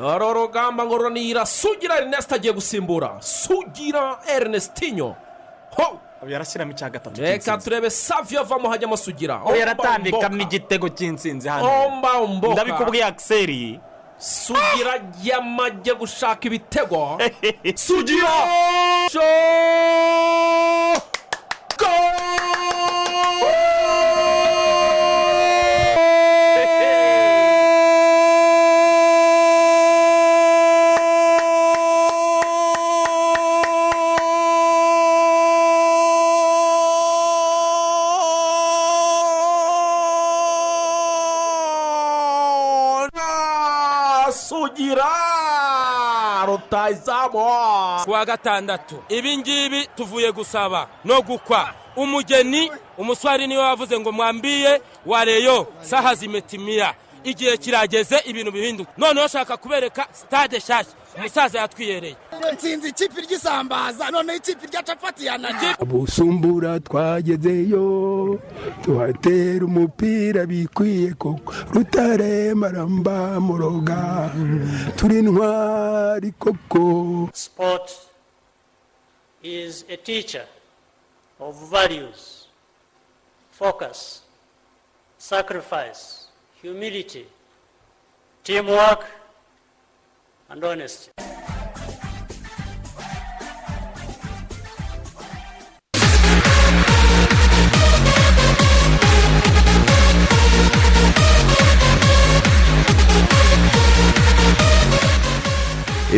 dore urugamba ngo ruranira sugira erineste agiye gusimbura. Sugira erinestinyo ho! Yarashyiramo icya gatatu reka turebe saviyo avamo hajyamo sugira. We yaratambikamo igitego cy'insinzi hano. Ndabikubwiye akiseri sugira yamajye gushaka ibitego. Sugira! Rutayizamu kuwa gatandatu ibi ngibi tuvuye gusaba no gukwa. Umugeni umuswari ni we wavuze ngo mwambiye wareyo saha zimetimiya igihe kirageze ibintu bihinduka. Noneho shaka kubereka sitade nshyashya. Umusaza yatwiyereye. Nsinzi ikipe ry'isambaza noneho ikipe rya capati yananiye busumbura twagezeyo tuhatera umupira bikwiye koko. Rutare maramba muroga turi intwari koko. Sport is a teacher of values, focus, sacrifice, humility, teamwork, and honesty.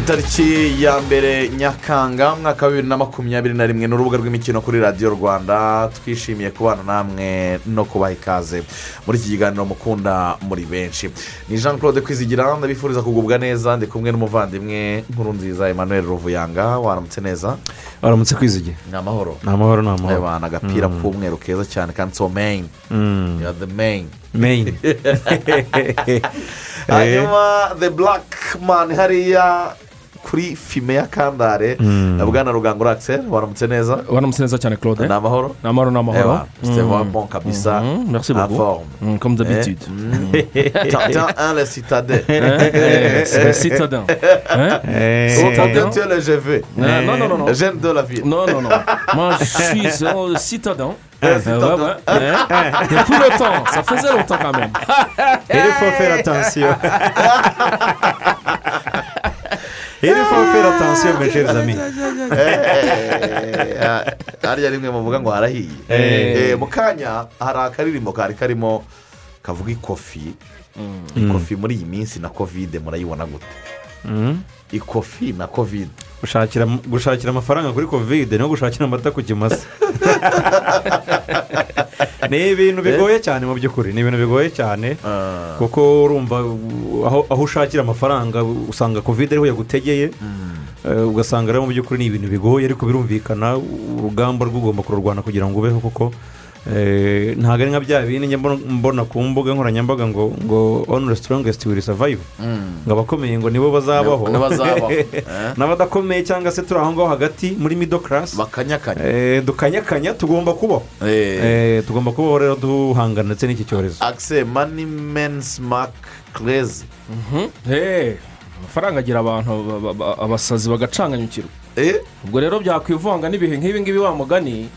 Itariki ya mbere nyakanga umwaka wa bibiri na makumyabiri na rimwe ni urubuga rw'imikino kuri radiyo rwanda twishimiye kubana namwe no kubaha ikaze. Muri iki kiganiro mukunda muri benshi. Ni jean claude kwizigira ndabifuriza kugubwa neza ndi kumwe n'umuvandimwe nkuru nziza emmanuel ruvuyanga. Waramutse neza? Waramutse kwizigira? Ni amahoro. Ni amahoro ni amahoro. Ni agapira k'umweru keza cyane kanditseho meyini meyini hanyuma the black man hariya kuri fime ya kandare. Bwana rugango akiseri waramutse neza waramutse neza cyane claude. Ni amahoro ni amahoro ni amahoro Ewa, c'était vraiment bon kabisa. Mhm, merci beaucoup. Mm, comme d'habitude. Tintin un le citadin c'est citadin Hein? Citadin tu es le GV Euh, non non non non jeune de la ville. Non non non. Moi je suis un citadin. Euh, citadin. ouais, ouais, ouais. Depuis longtemps, ça faisait longtemps quand même. attention il faut faire attention. Mes chers amis Eh, hariya rimwe muvuga ngo harahiye Eh, mu kanya hari akaririmbo kari karimo kavuga ikofi ikofi muri iyi minsi na kovide murayibona gute ikofi na kovide gushakira gushakira amafaranga kuri kovide no gushakira amata ku kimasa ni ibintu bigoye cyane mu by'ukuri ni ibintu bigoye cyane Ah, kuko urumva aho ushakira amafaranga usanga kovide ariho yagutegeye Eh, ugasanga rero mu by'ukuri ni ibintu bigoye ariko birumvikana urugamba rwo ugomba kururwana kugira ngo ubeho kuko eh, ntabwo ari nka bya bindi njya mbona- ku mbuga nkoranyambaga ngo ngo only strongest will survive. Mm. ngo abakomeye ngo nibo bazabaho. Eh. n'abadakomeye cyangwa se turi aho ngaho hagati muri middle class. Bakanyakanya. Eh, dukanyakanya tugomba kubaho. Eh, Eh, tugomba kubaho rero duhangana ndetse n'iki cyorezo. Akise mani men's mark kerezi Hey, amafaranga agira abantu ba- ba- ba- abasazi bagacanganyukirwa. Ubwo rero byakwivanga n'ibihe nk'ibi ngibi wa mugani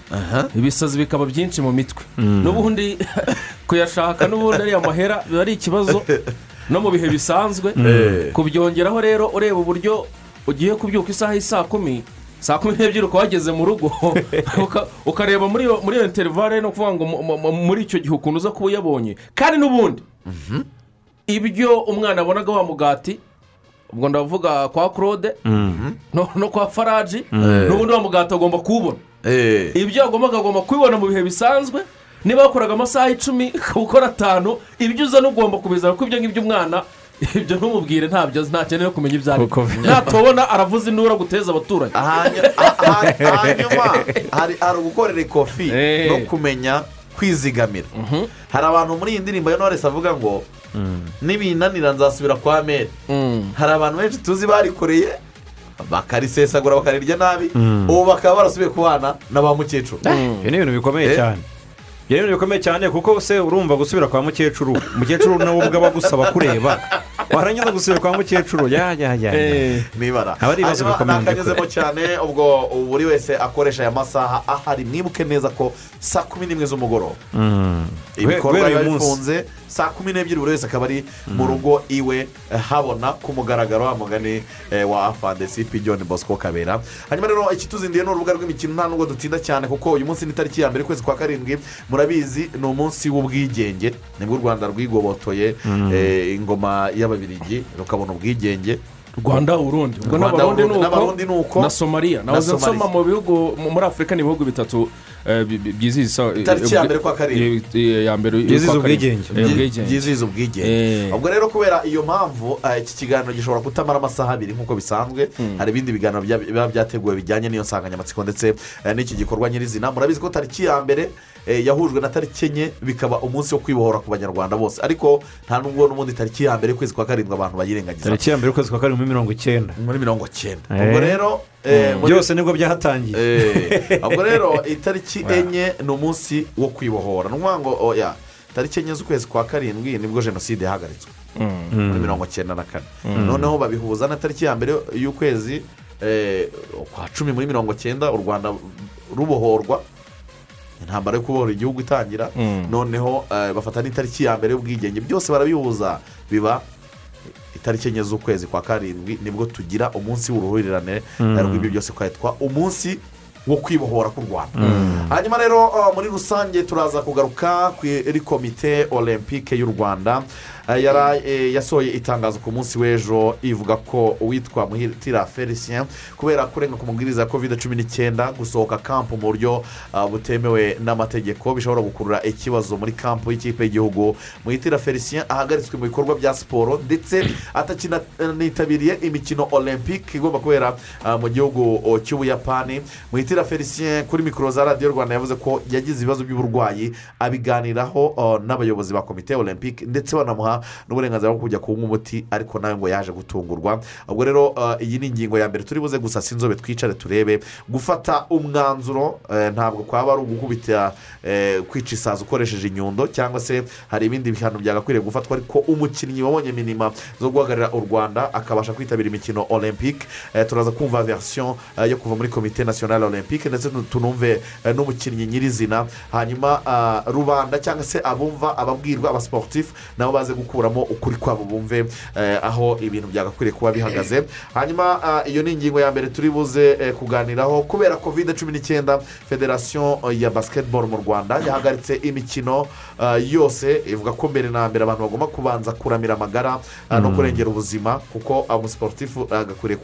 ibisazi bikaba byinshi mu mitwe. N'ubundi kuyashaka n'ubundi ariya mahera biba ari ikibazo no mu bihe bisanzwe. Eh. kubyongeraho rero ureba uburyo ugiye kubyuka isaha y'i kumi saa kumi n'ebyiri ukaba wageze mu rugo uka- ukareba muri iyo interivare no kuvuga ngo mu- mu- mu- muri icyo gihe ukuntu uza kuba uyabonye. Kandi n'ubundi ibyo umwana abonaga wa mugati ubwo ndavuga kwa claude no no kwa faraji n'ubundi wa mugati agomba kuwubona. Ibyo yagombaga agomba kubibona mu bihe bisanzwe niba yakoraga amasaha icumi ukora atanu ibyo uza n'ugomba kubizana kuko ibyo ngibyo umwana ibyo ntumubwire ntabyo azi ntakeneye kumenya ibyo ari. Natubona aravuza induru aguteza abaturanyi Hanya- ha- ha- hanyuma hari hari ugukorera ikofi Eh. no kumenya kwizigamira. Hari abantu muri iyi ndirimbo ya noresi avuga ngo nibinanira nzasubira kwa mere hari abantu benshi tuzi barikoreye bakarisesagura bakarirya nabi ubu bakaba barasubiye kubana na ba mukecuru. Ibyo ni ibintu bikomeye Eh. cyane. Ibyo ni ibintu bikomeye cyane kuko se urumva gusubira kwa mukecuru mukecuru nawe ubwo aba agusaba kureba. Warangiza gusubira kwa mukecuru? Ya ya ya ya. nibara. Aba ari ibibazo bikomeye. mu nakanyuzemo cyane ubwo buri wese akoresha aya masaha ahari. Mwibuke neza ko saa kumi n'imwe z'umugoroba. Mm. ibikorwa biba bifunze saa kumi n'ebyiri buri wese akaba ari mu rugo iwe eh, habona ku mugaragaro wa mugani eh, wa afande sipi john bosco kabera. Hanyuma rero ikituzindiye ni urubuga rw'imikino nta nubwo dutinda cyane kuko uyu munsi ni tariki ya mbere ukwezi kwa karindwi. Murabizi ni umunsi w'ubwigenge. Nibwo u rwanda rwigobotoye eh, ingoma y'ababirigi rukabona ubwigenge. Rwanda urundi. Ubwo Rwanda, n'abarundi ni Urundi, n'Abarundi ni uko na somaliya nahoze nsoma mu bihugu mu- muri afurika ni ibihugu bitatu eh, byizihiza eh, Tariki ya mbere kwa karindwi. eh, eh, ya mbere Byizihiza kwa karindwi. ubwigenge. Eh, Byi- ubwigenge. Byizihiza ubwigenge. Eh. ubwo rero kubera iyo mpamvu eh, iki kiganiro gishobora kutamara amasaha abiri nk'uko bisanzwe hari ibindi biganiro bya- biba byateguwe bijyanye n'iyo nsanganyamatsiko ndetse eh, n'iki gikorwa nyirizina. Murabizi ko tariki ya mbere eh, yahujwe na tariki enye bikaba umunsi wo kwibohora ku banyarwanda bose. Ariko nta nubwo n'ubundi tariki ya mbere y'ukwezi kwa karindwi abantu bayirengagiza. Tariki ya mbere y'ukwezi kwa karindwi muri mirongo icyenda. Muri mirongo cyenda Eh. ubwo rero eh, muri- byose ni bwo byahatangiye. Eh, ubwo rero itariki enye ni umunsi wo kwibohora. Ni ukuvuga ngo oya tariki enye z'ukwezi kwa karindwi ni bwo jenoside yahagaritswe. Muri mirongo cyenda na kane. Noneho babihuza na tariki ya mbere y'ukwezi eh, kwa cumi muri mirongo cyenda u rwanda rubohorwa. Intambara yo kubohora igihugu itangira noneho eh, bafata n'itariki ya mbere y'ubwigenge. Byose barabihuza biba itariki enye z'ukwezi kwa karindwi ni bwo tugira umunsi w'uruhurirane. Rw'ibyo byose kwitwa umunsi wo kwibohora k'u rwanda. Hanyuma rero uh, muri rusange turaza kugaruka kuri komite olympique y'u rwanda. Uh, yara- eh, yasohoye itangazo ku munsi w'ejo ivuga ko uwitwa muhitira felicien kubera kurenga ku mabwiriza ya kovide cumi n'icyenda gusohoka kampu mu buryo uh, butemewe n'amategeko bishobora gukurura ikibazo muri kampu y'ikipe y'igihugu. Muhitira felicien ahagaritswe mu bikorwa bya siporo ndetse atakinitabiriye imikino olympique igomba kubera mu gihugu cy'ubuyapani. Muhitira felicien kuri mikoro za radiyo rwanda yavuze ko yagize ibibazo by'uburwayi abiganiraho uh, n'abayobozi ba komite olympique ndetse banamuha n'uburenganzira bwo kujya kunywa umuti ariko nawe ngo yaje gutungurwa. Ubwo rero uh, iyi ni ingingo ya mbere turi buze gusa sinzobe twicare turebe. Gufata umwanzuro eh, ntabwo kwaba ari ugukubita kwica isazi ukoresheje inyundo cyangwa se hari ibindi bihano byagakwiriye gufatwa ariko umukinnyi wabonye minima zo guhagararira u rwanda akabasha kwitabira imikino olympique. Turaza kumva verisiyo yo kuva muri komite nasiyonari olympique. Ndetse tu- tunumve eh, n'umukinnyi nyirizina. Hanyuma ah, rubanda cyangwa se abumva ababwirwa abasiporutifu nabo baze gukuramo ukuri kwabo bumve eh, aho ibintu byagakwiriye kuba bihagaze. Hanyuma iyo ni ingingo ya mbere turi buze eh, kuganiraho. Kubera kovide cumi n'icyenda federasiyo eh, ya basiketiboro mu rwanda yahagaritse imikino yose. Ivuga ko mbere na mbere abantu bagomba kubanza kuramira amagara no kurengera ubuzima kuko umusiporutifu agakwiriye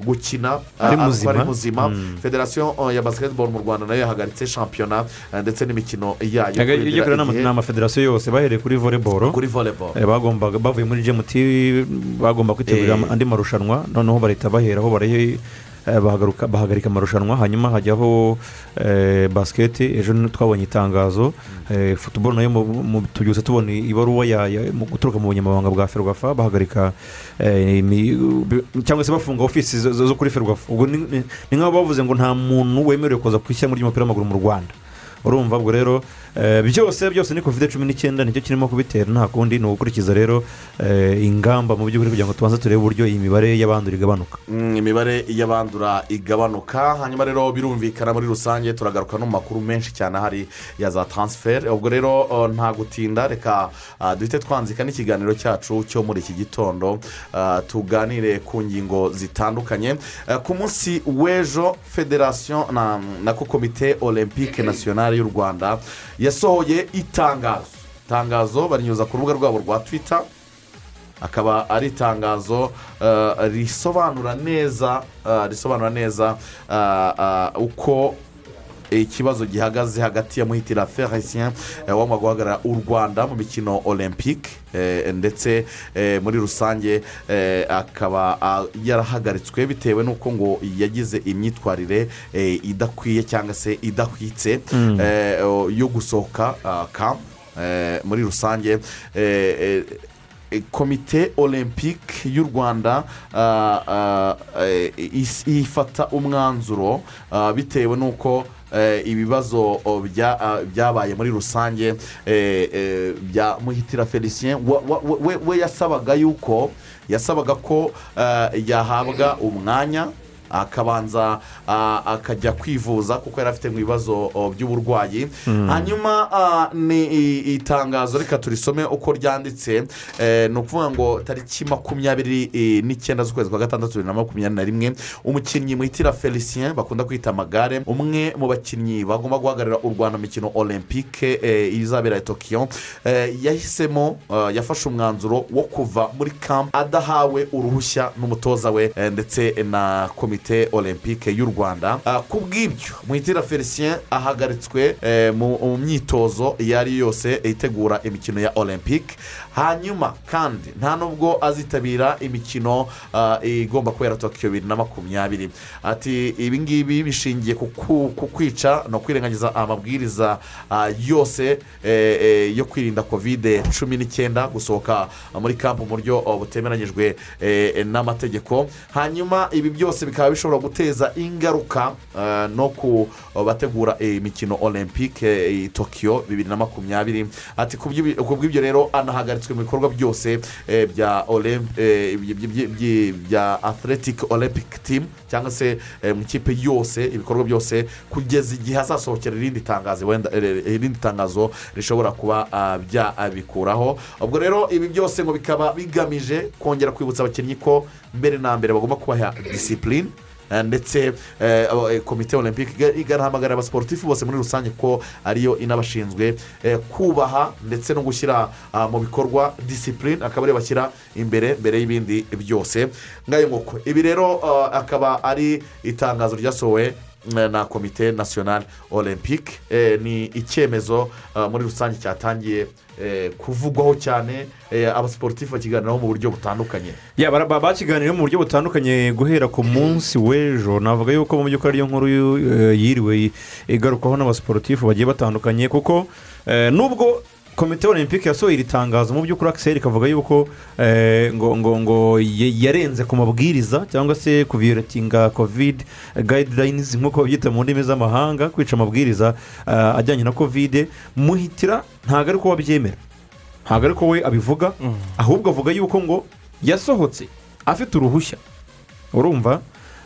gukina Ari muzima. muzima. Federasiyo eh, ya basiketiboro mu rwanda na yo yahagaritse shampiyona ndetse n'imikino yayo igihe n'amafederasiyo yose bahereye kuri voleboro kuri voleboro bagombaga bavuye muri gmt bagomba kwitabira Eh. andi marushanwa noneho bahita baheraho baraye bahagarika amarushanwa hanyuma hajyaho eh, basiketi ejo twabonye itangazo. Eh, futuboro na yo tubyutse tubona ibaruwa guturuka mu bunyamabanga bwa ferwafa bahagarika eh, cyangwa se bafunga ofisi zo- kuri ferwafa. Ubwo ni nk'aho bavuze ngo nta muntu wemerewe kuza ku ishyamba ry'umupira w'amaguru mu rwanda. Urumva ubwo rero eh, byose byose ni kovide cumi n'icyenda ni cyo kirimo kubitera. Nta kundi ni ugukurikiza rero eh, ingamba mu by'ukuri kugira ngo tubanze turebe uburyo iyi mibare y'abandura igabanuka. Mm, imibare y'abandura igabanuka. Hanyuma rero birumvikana muri rusange turagaruka no mu makuru menshi cyane ahari ya za taransiferi ubwo rero nta gutinda reka uh, duhite twanzika n'ikiganiro cyacu cyo muri iki gitondo. Tuganire ku ngingo zitandukanye. Ku munsi w'ejo federasiyo na, na ko komite olympique nasiyonari y'u rwanda yasohoye itangazo. Itangazo barinyuza ku rubuga rwabo rwa twita akaba ari itangazo uh, risobanura neza uh, risobanura neza uh, uko ikibazo gihagaze hagati ya muhitira felicien eh, wagomba guhagarara u rwanda mu mikino olympique eh, ndetse eh, muri rusange eh, akaba ah, yarahagaritswe bitewe n'uko ngo yagize imyitwarire eh, idakwiye cyangwa se idahwitse eh, o- yo gusohoka eh, muri rusange eh, eh, eh, komite olympique y'u rwanda eh, ifata umwanzuro bitewe n'uko eh, ibibazo bya- ah, byabaye muri rusange eh, eh, bya muhitira felicien we- yasabaga yuko yasabaga ko eh, yahabwa umwanya akabanza akajya kwivuza kuko yari afite mu bibazo by'uburwayi. Hanyuma ah, ni itangazo reka turisome uko ryanditse. Eh, ni ukuvuga ngo tariki makumyabiri eh, n'icyenda z'ukwezi kwa gatandatu bibiri na makumyabiri na rimwe umukinnyi mwitira felicien bakunda kwita amagare umwe mu bakinnyi bagomba guhagararira u rwanda mu mikino olympique eh, izabera tokiyo yahisemo yafashe umwanzuro wo kuva muri kamp adahawe uruhushya n'umutoza we ndetse na komite olympique y'u rwanda. Ah, ku bw'ibyo muhitira felicien ahagaritswe eh, mu myitozo iyo ari yo yose itegura imikino ya olympique. Hanyuma kandi nta nubwo azitabira imikino ah, igomba kubera tokiyo bibiri na makumyabiri. Ati ibi ngibi bishingiye ku kwica no kwirengagiza amabwiriza ah, yose eh, eh, yo kwirinda kovide cumi n'icyenda gusohoka muri kampu mu buryo oh, butemeranyijwe eh, n'amategeko. Hanyuma ibi byose bikaba bishobora guteza ingaruka no ku bategura imikino olympique tokiyo bibiri na makumyabiri. Ati ku bw'ibyo rero anahagaritswe mu bikorwa byose eh, bya eh, by- by- by- bya athletic olympic team cyangwa se eh, mu ikipe yose ibikorwa byose kugeza igihe hazasohokera irindi tangazo wenda irindi tangazo rishobora kuba ah, byabikuraho. Ubwo rero ibi byose ngo bikaba bigamije kongera kwibutsa abakinnyi ko mbere na mbere bagomba kubaha disipurine ndetse eh, eh, komite olympique iga- igahamagarira abasiporutifu bose muri rusange ko ariyo inabashinzwe eh, kubaha ndetse no gushyira ah, mu bikorwa disipurine akaba ariyo bashyira imbere mbere y'ibindi byose. Ngayo nguko ibi rero ah, akaba ari itangazo ryasohowe eh, na komite nasiyonari olympique. Eh, ni icyemezo ah, muri rusange cyatangiye eh, kuvugwaho cyane eh, abasiporutifu bakiganiraho mu buryo butandukanye. Ya, bara- ba- bakiganiriye mu buryo butandukanye guhera ku munsi w'ejo. Navuga yuko mu by'ukuri ariyo nkuru eh, yiriwe igarukwaho n'abasiporutifu bagiye batandukanye kuko eh, nubwo komite olympique yasohoye iri tangazo mu by'ukuri akiseri ikavuga yuko eh, ngo ngo ngo yarenze ku mabwiriza cyangwa se kuviyoretinga kovide gayidinayinizi nk'uko babyita mu ndimi z'amahanga kwica amabwiriza eh, ajyanye na kovide muhitira ntabwo ari ko wabyemera ntabwo ari ko we abivuga ahubwo avuga yuko ngo yasohotse afite uruhushya. Urumva?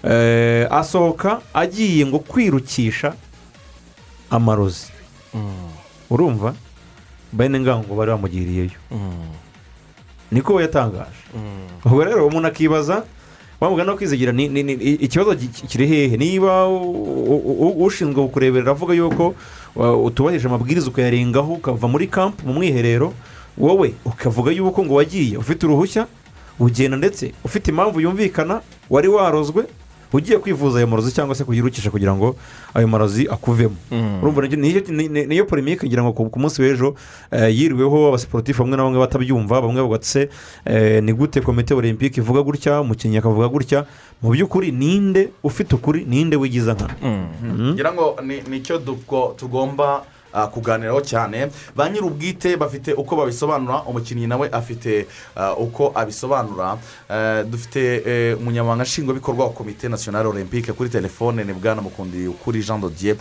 Eh, asohoka agiye ngo kwirukisha amarozi. Urumva? Bene ngango bari bamugiriyeyo niko we yatangaje ubwo rero umuntu akibaza wavuga no kwizigira ni- ni- ni- ikibazo ki- kiri hehe niba ushinzwe kukureberera avuga yuko utubahirije amabwiriza ukayarengaho ukava muri kampu mu mwiherero wowe ukavuga yuko ngo wagiye ufite uruhushya ugenda ndetse ufite impamvu yumvikana wari warozwe ugiye kwivuza ayo marozi cyangwa se kuyirukisha kugira ngo ayo marozi akuvemo. Urumva ni- ni- niyo polemike ngira ngo ku munsi w'ejo eh, yiriweho abasiporutifu bamwe na bamwe batabyumva bamwe bavuga ati se eh, ni gute komite olympique ivuga gutya umukinnyi akavuga gutya? Mu by'ukuri ninde ufite ukuri ninde wigiza nkana ngira ngo ni ni cyo tugomba kuganiraho cyane. Ba nyir'ubwite bafite uko babisobanura umukinnyi nawe afite ah, uko abisobanura. Eh, dufite umunyamabanga nshingwabikorwa wa komite nasiyonari olympique kuri telefone ni bwana mukundi kuri jean dodier.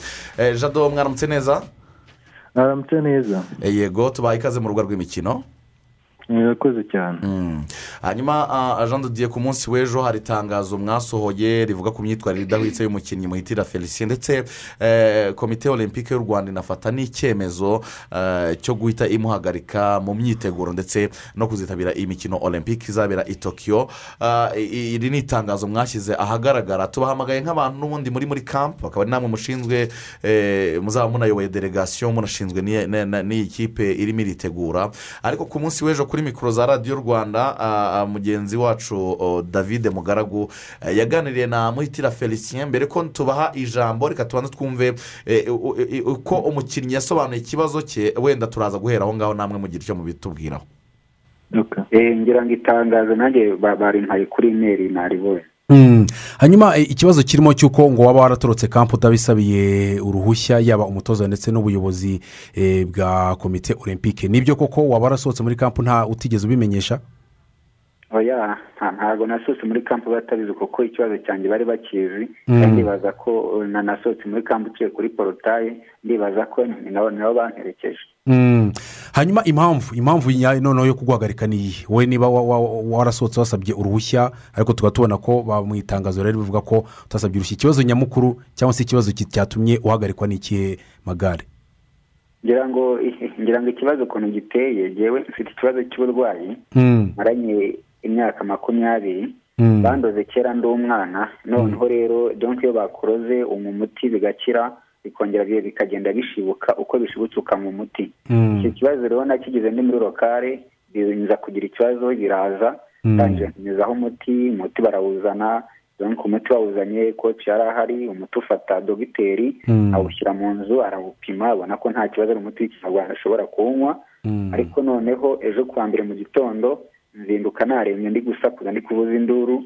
Jado mwaramutse neza? Mwaramutse neza. Eh, yego tubaha ikaze mu rubuga rw'imikino. Murakoze cyane. Hanyuma ah, jean dodier ku munsi w'ejo hari itangazo mwasohoye rivuga ku myitwarire idahwitse y'umukinnyi muhitira felicien. Ndetse eh, komite olympique y'u rwanda inafata n'icyemezo eh, cyo guhita imuhagarika mu myiteguro ndetse no kuzitabira iyi mikino olympique izabera i tokiyo Ah, iri ni itangazo mwashyize ahagaragara. Tubahamagaye nk'abantu n'ubundi muri muri kampu bakaba ari namwe mushinzwe eh, muzaba munayoboye delegasiyo munashinzwe n'iyi- na- na- n'iyi kipe irimo iritegura. Ariko ku munsi w'ejo kuri mikoro za radiyo rwanda mugenzi wacu oh, david mugaragu eh, yaganiriye na muhitira felicien mbere ko tubaha ijambo reka tubanze twumve u- u- uko umukinnyi yasobanuye ikibazo cye wenda turaza guhera aho ngaho namwe mugira icyo mubitubwiraho Eh, ngira ngo itangazo nanjye ba- barimpaye kuri imeri naribonye. Hanyuma eh, ikibazo kirimo cy'uko ngo waba waratorotse kampu utabisabiye uruhushya yaba umutoza ndetse n'ubuyobozi eh, bwa komite olympique. Nibyo koko waba warasohotse muri kampu nta utigeze ubimenyesha? Oya nta- ntabwo nasohotse muri kampu batabizi kuko ikibazo cyanjye bari bakizi. Mm. kandi ndibaza ko uh, na nasohotse muri kampu uciye kuri porotaye ndibaza ko nabo banterekeje. Hanyuma impamvu impamvu nyayo noneho yo kuguhagarika ni iyi wowe niba wa- wa- warasohotse wasabye uruhushya ariko tukaba tubona ko mu itangazo rero bivuga ko utasabye uruhushya. Ikibazo nyamukuru cyangwa se ikibazo ki- cyatumye uhagarikwa n'ikihe magare? Ngira ngo ngira ngo ikibazo ukuntu giteye yewe mfite ikibazo cy'uburwayi. Mm. maranye imyaka makumyabiri. Mm. bandoze kera ndi umwana. Noneho rero donke iyo bakuroze umuti bigakira. Bikongera bi- bikagenda bishibuka uko bishibutse ukanywa umuti Mm. icyo kibazo rero nakigize ndi muri lokale biza kugira ikibazo biraza. Mm. ndangije ntumizaho umuti umuti barawuzana. Donke umuti bawuzanye koci yari ahari umuti ufata dogiteri Mm. awushyira mu nzu arawupima abona ko nta kibazo ari umuti w'ikinyarwanda ashobora kuwunywa. Ariko noneho ejo kuwa mbere mu gitondo nzinduka naremye ndi gusakuza ndi kuvuza induru.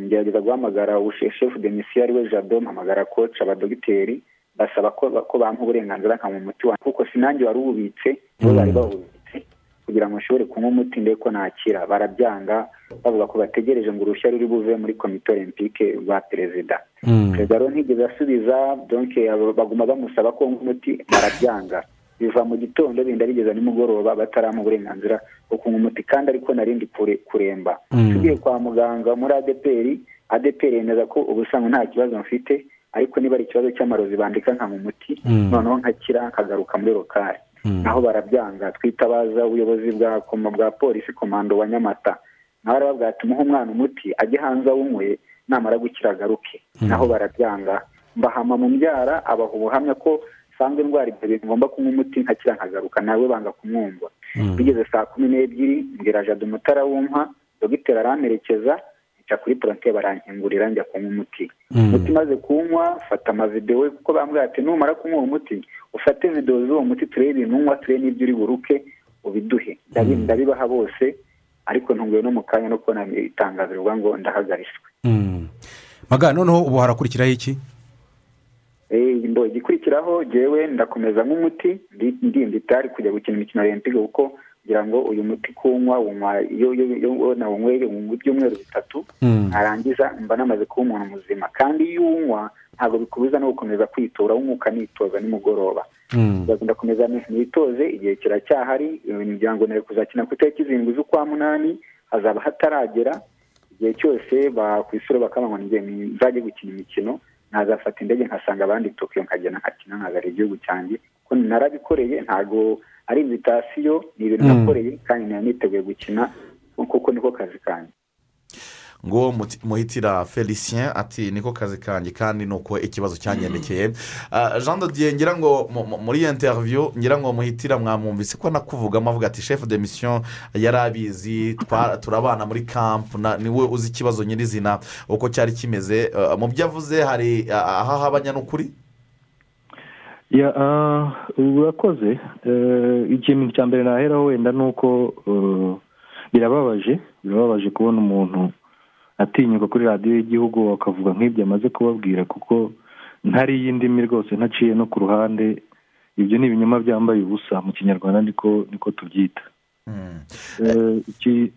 Ngerageza guhamagara ubushefu de misiyo ari we jado mpamagara koci abadogiteri basaba ko bampa uburenganzira nka mu muti wanjye. Kuko sinange wari uwubitse bo bari bawubitse kugira ngo nshobore kunywa umuti ndebe ko nakira. Barabyanga bavuga ko bategereje ngo uruhushya ruri buve muri komite olympique rwa perezida. Mm. perezida rero ntigeze asubiza donke baguma bamusaba ko nywa umuti barabyanga. Biva mu gitondo binda bigeza nimugoroba bataramuha uburenganzira bwo kunywa umuti kandi ariko narindi kure kuremba. Mm. tugiye kwa muganga muri adeperi adeperi yemeza ko ubusanzwe nta kibazo mfite ariko niba ari ikibazo cy'amarozi bandika nkanywa umuti Mm. noneho nkakira nkagaruka muri lokale Mm. naho barabyanga twitabaza ubuyobozi bwa koma bwa polisi komando wa nyamata nawe arababwira ati muhe umwana umuti ajye hanze awunyweye namara gukira agaruke naho barabyanga mbahama mu mbyara abaha ubuhamya ko nsanzwe ndwara ibyo bintu ngomba kunywa umuti nkakira nkagaruka nawe banga kumwumva Mm. bigeze saa kumi n'ebyiri mbwira jado umutara wumpa dogiteri aramperekeza nca kuri porote barankingurira njya kunywa umuti Mm. umuti maze kunywa fata amavidewo kuko bambwira ati numara kunywa uwo muti ufate videwo z'uwo muti turebe ibintu unywa turebe n'ibyo uri buruke ubiduhe Ndabi- ndabibaha bose ariko ntunguwe no mu kanya no kubona itangazo rivuga ngo ndahagaritswe Mm. magare noneho ubu harakurikiraho iki Eh, igikurikiraho jyewe ndakomeza nk'umuti ndi ndi nditari kujya gukina imikino olympique kuko kugira ngo uyu muti kunywa unywa iyo nawunyweye unywa ibyumweru bitatu Mm. narangiza mba namaze kuba umuntu muzima kandi iyo uwunywa ntabwo bikubuza no gukomeza kwitura unywa ukanitoza nimugoroba Mm. ndakomeza nitoze igihe kiracyahari imiryango nari kuzakina ku itariki zirindwi z'ukwa munani hazaba hataragera igihe cyose bakwisura bakabanywa ngiye nzajye gukina imikino nazafata indege nkasanga abandi tokiyo nkagenda nkakina nkazara igihugu cyanjye ko narabikoreye ntabwo ari invitasiyo ni ibintu Mm. nakoreye kandi niteguye gukina kuko niko kazi kanjye. Ngo muhitira felicien ati niko kazi kanjye kandi ni uko ikibazo cyangendekeye Ah, jean de ngira ngo mu- mu- muri iyo interiviyu ngira ngo muhitira mwamwumvise ko nakuvugamo avuga ati chef de mission yari abizi twa- turabana muri kampu na- ni we uzi ikibazo nyirizina uko cyari kimeze. Ah, mu byo avuze hari ah, aho ahabanya n'ukuri? Urakoze. Eh, ikintu cya mbere naheraho wenda ni uko eh, birababaje. Birababaje kubona umuntu atinyuka kuri radiyo y'igihugu akavuga nk'ibyo amaze kubabwira kuko ntariye indimi rwose ntaciye no ku ruhande. Ibyo ni ibinyoma byambaye ubusa. Mu kinyarwanda niko niko tubyita. Iki-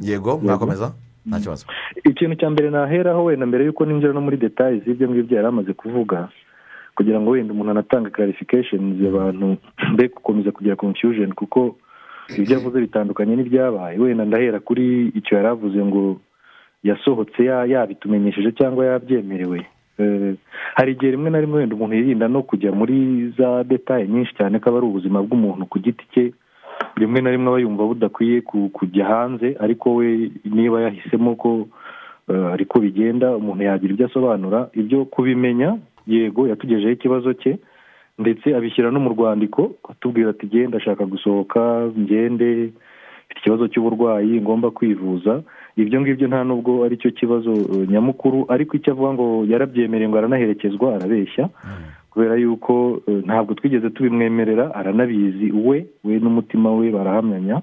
yego mwakomeza nta kibazo. Ikintu cya mbere naheraho wenda mbere y'uko ninjira no muri detayi z'ibyo ngibyo yari amaze kuvuga kugira ngo wenda umuntu anatanga clarification abantu mbe gukomeza kugira confusion kuko ibyo avuze bitandukanye n'ibyabaye. Wenda ndahera kuri icyo yari avuze ngo yasohotse ya- yabitumenyesheje cyangwa yabyemerewe. Eh, hari igihe rimwe na rimwe wenda umuntu yirinda no kujya muri za detaye nyinshi cyane ko aba ari ubuzima bw'umuntu ku giti cye rimwe na rimwe aba yumva budakwiye ku- kujya hanze ariko we niba yahisemo ko eh, ariko bigenda umuntu yagira ibyo asobanura. Ibyo kubimenya yego yatugejeho ikibazo cye ndetse abishyira no mu rwandiko atubwira ati genda ashaka gusohoka ngende mfite ikibazo cy'uburwayi ngomba kwivuza. Ibyo ngibyo nta nubwo ari cyo kibazo eh, nyamukuru ariko icyo avuga ngo yarabyemereye ngo aranaherekezwa arabeshya kubera yuko eh, ntabwo twigeze tubimwemerera aranabizi we we n'umutima we barahamyanya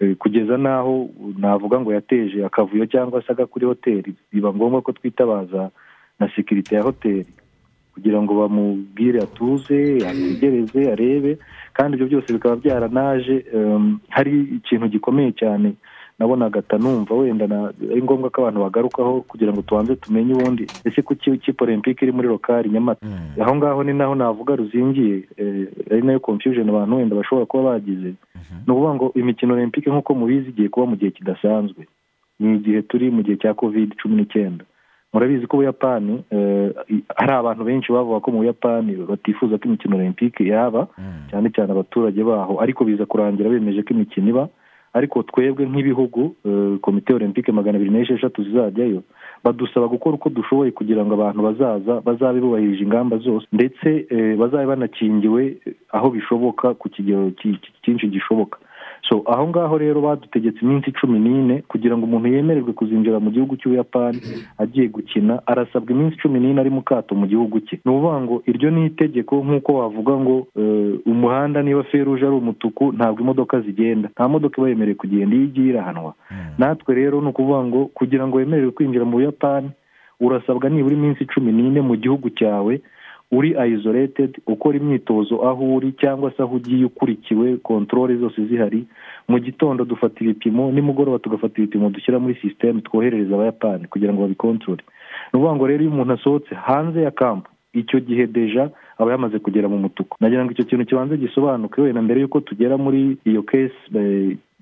Eh, kugeza n'aho navuga ngo yateje akavuyo cyangwa se aga kuri hoteli biba ngombwa ko twitabaza na sekirite ya hoteli. Kugira ngo bamubwire atuze ategereze arebe. Kandi ibyo byose bikaba byaranaje em, hari ikintu gikomeye cyane nabonaga atanumva wenda ari ngombwa ko abantu bagarukaho kugira ngo tubanze tumenye ubundi ese kuki ikipe olympique iri muri lokari nyamata? Aho ngaho ni naho navuga ruzingiye eh, ari na yo confusion abantu wenda bashobora kuba bagize. Ni ukuvuga ngo imikino olympique nk'uko mubizi igiye kuba mu gihe kidasanzwe. Ni igihe turi mu gihe cya covid cumi n'icyenda. Murabizi ko ubuyapani eh, hari abantu benshi bavuga ko mu buyapani batifuza ko imikino olympique yaba cyane cyane abaturage baho. Ariko biza kurangira bemeje ko imikino iba. Ariko twebwe nk'ibihugu eh, komite olympique magana abiri n'esheshatu zizajyayo badusaba gukora uko dushoboye kugira ngo abantu bazaza bazabe bubahirije ingamba zose. Ndetse eh, bazabe banakingiwe aho bishoboka ku kigero ki- ki- cyinshi gishoboka. So aho ngaho rero badutegetse iminsi cumi n'ine kugira ngo umuntu yemererwe kuzinjira mu gihugu cy'ubuyapani agiye gukina arasabwa iminsi cumi n'ine ari mu kato mu gihugu cye. Ni ukuvuga ngo iryo ni itegeko nk'uko wavuga ngo eh, umuhanda niba feruje ari umutuku ntabwo imodoka zigenda. Nta modoka iba yemerewe kugenda iyo igiye irahanwa. Natwe rero ni ukuvuga ngo kugira ngo wemererwe kwinjira mu buyapani urasabwa nibura iminsi cumi n'ine mu gihugu cyawe uri ayizoretedi ukora imyitozo aho uri cyangwa se aho ugiye ukurikiwe kontorore zose zihari mu gitondo dufata ibipimo nimugoroba tugafata ibipimo dushyira muri sisiteme twoherereza abayapani kugira ngo babikontorore ni ukuvuga ngo rero iyo umuntu asohotse hanze ya kampu icyo gihe deja aba yamaze kugera mu mutuku. Nagira ngo icyo kintu kibanza gisobanuke wenda mbere y'uko tugera muri iyo kesi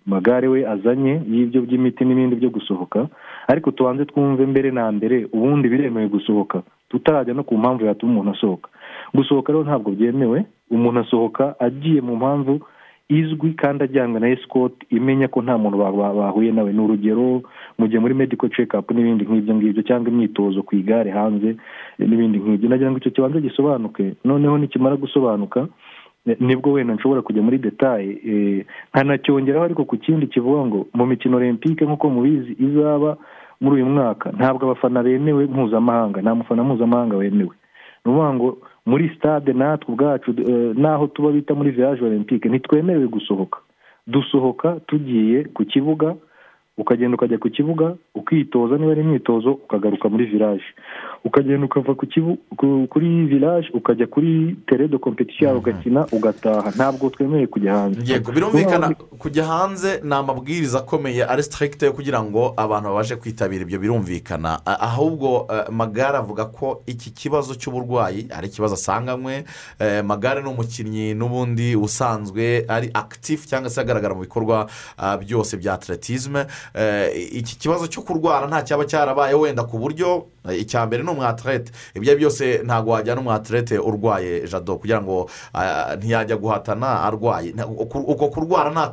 magare we azanye y'ibyo by'imiti n'ibindi byo gusohoka. Ariko tubanze twumve mbere na mbere ubundi biremewe gusohoka. Tutarajya no ku mpamvu yatuma umuntu asohoka. Gusohoka rero ntabwo byemewe. Umuntu asohoka agiye mu mpamvu izwi kandi ajyanywe na esikoti imenya ko nta muntu ba- ba- bahuye nawe. Ni urugero mu gihe muri mediko cekapu n'ibindi nk'ibyo ngibyo cyangwa imyitozo ku igare hanze n'ibindi nk'ibyo. Nagira ngo icyo kibanza gisobanuke noneho nikimara gusobanuka ni bwo wenda nshobora kujya muri detaye eh, nkanacyongeraho ariko ku kindi kivuga ngo mu mikino olympique nk'uko mubizi izaba muri uyu mwaka ntabwo abafana bemewe mpuzamahanga nta mufana mpuzamahanga wemewe. Ni ukuvuga ngo muri stade natwe ubwacu eh, n'aho tuba bita muri village olympique ntitwemerewe gusohoka. Dusohoka tugiye ku kibuga ukagenda ukajya ku kibuga ukitoza niba ari imyitozo ukagaruka muri village. Ukagenda ukava ku kibu ku- kuri village ukajya kuri tere de competition yawe ugakina ugataha. Ntabwo twemerewe kujya hanze. Yego birumvikana kujya hanze ni amabwiriza akomeye ari sitirigite kugira ngo abantu babashe kwitabira ibyo birumvikana. Ahubwo eh, magare avuga ko iki kibazo cy'uburwayi ari ikibazo asanganywe. Eh, magare ni umukinnyi n'ubundi usanzwe ari akitifu cyangwa se agaragara mu bikorwa byose bya atletisme. Eh, iki kibazo cyo kurwara nta cyaba cyarabaye wenda ku buryo icya mbere ni umwatirete ibyo byose ntabwo wajyana umwatirete urwaye jado kugira ngo ah, ntiyajya guhatana arwaye. Uko kurwara nta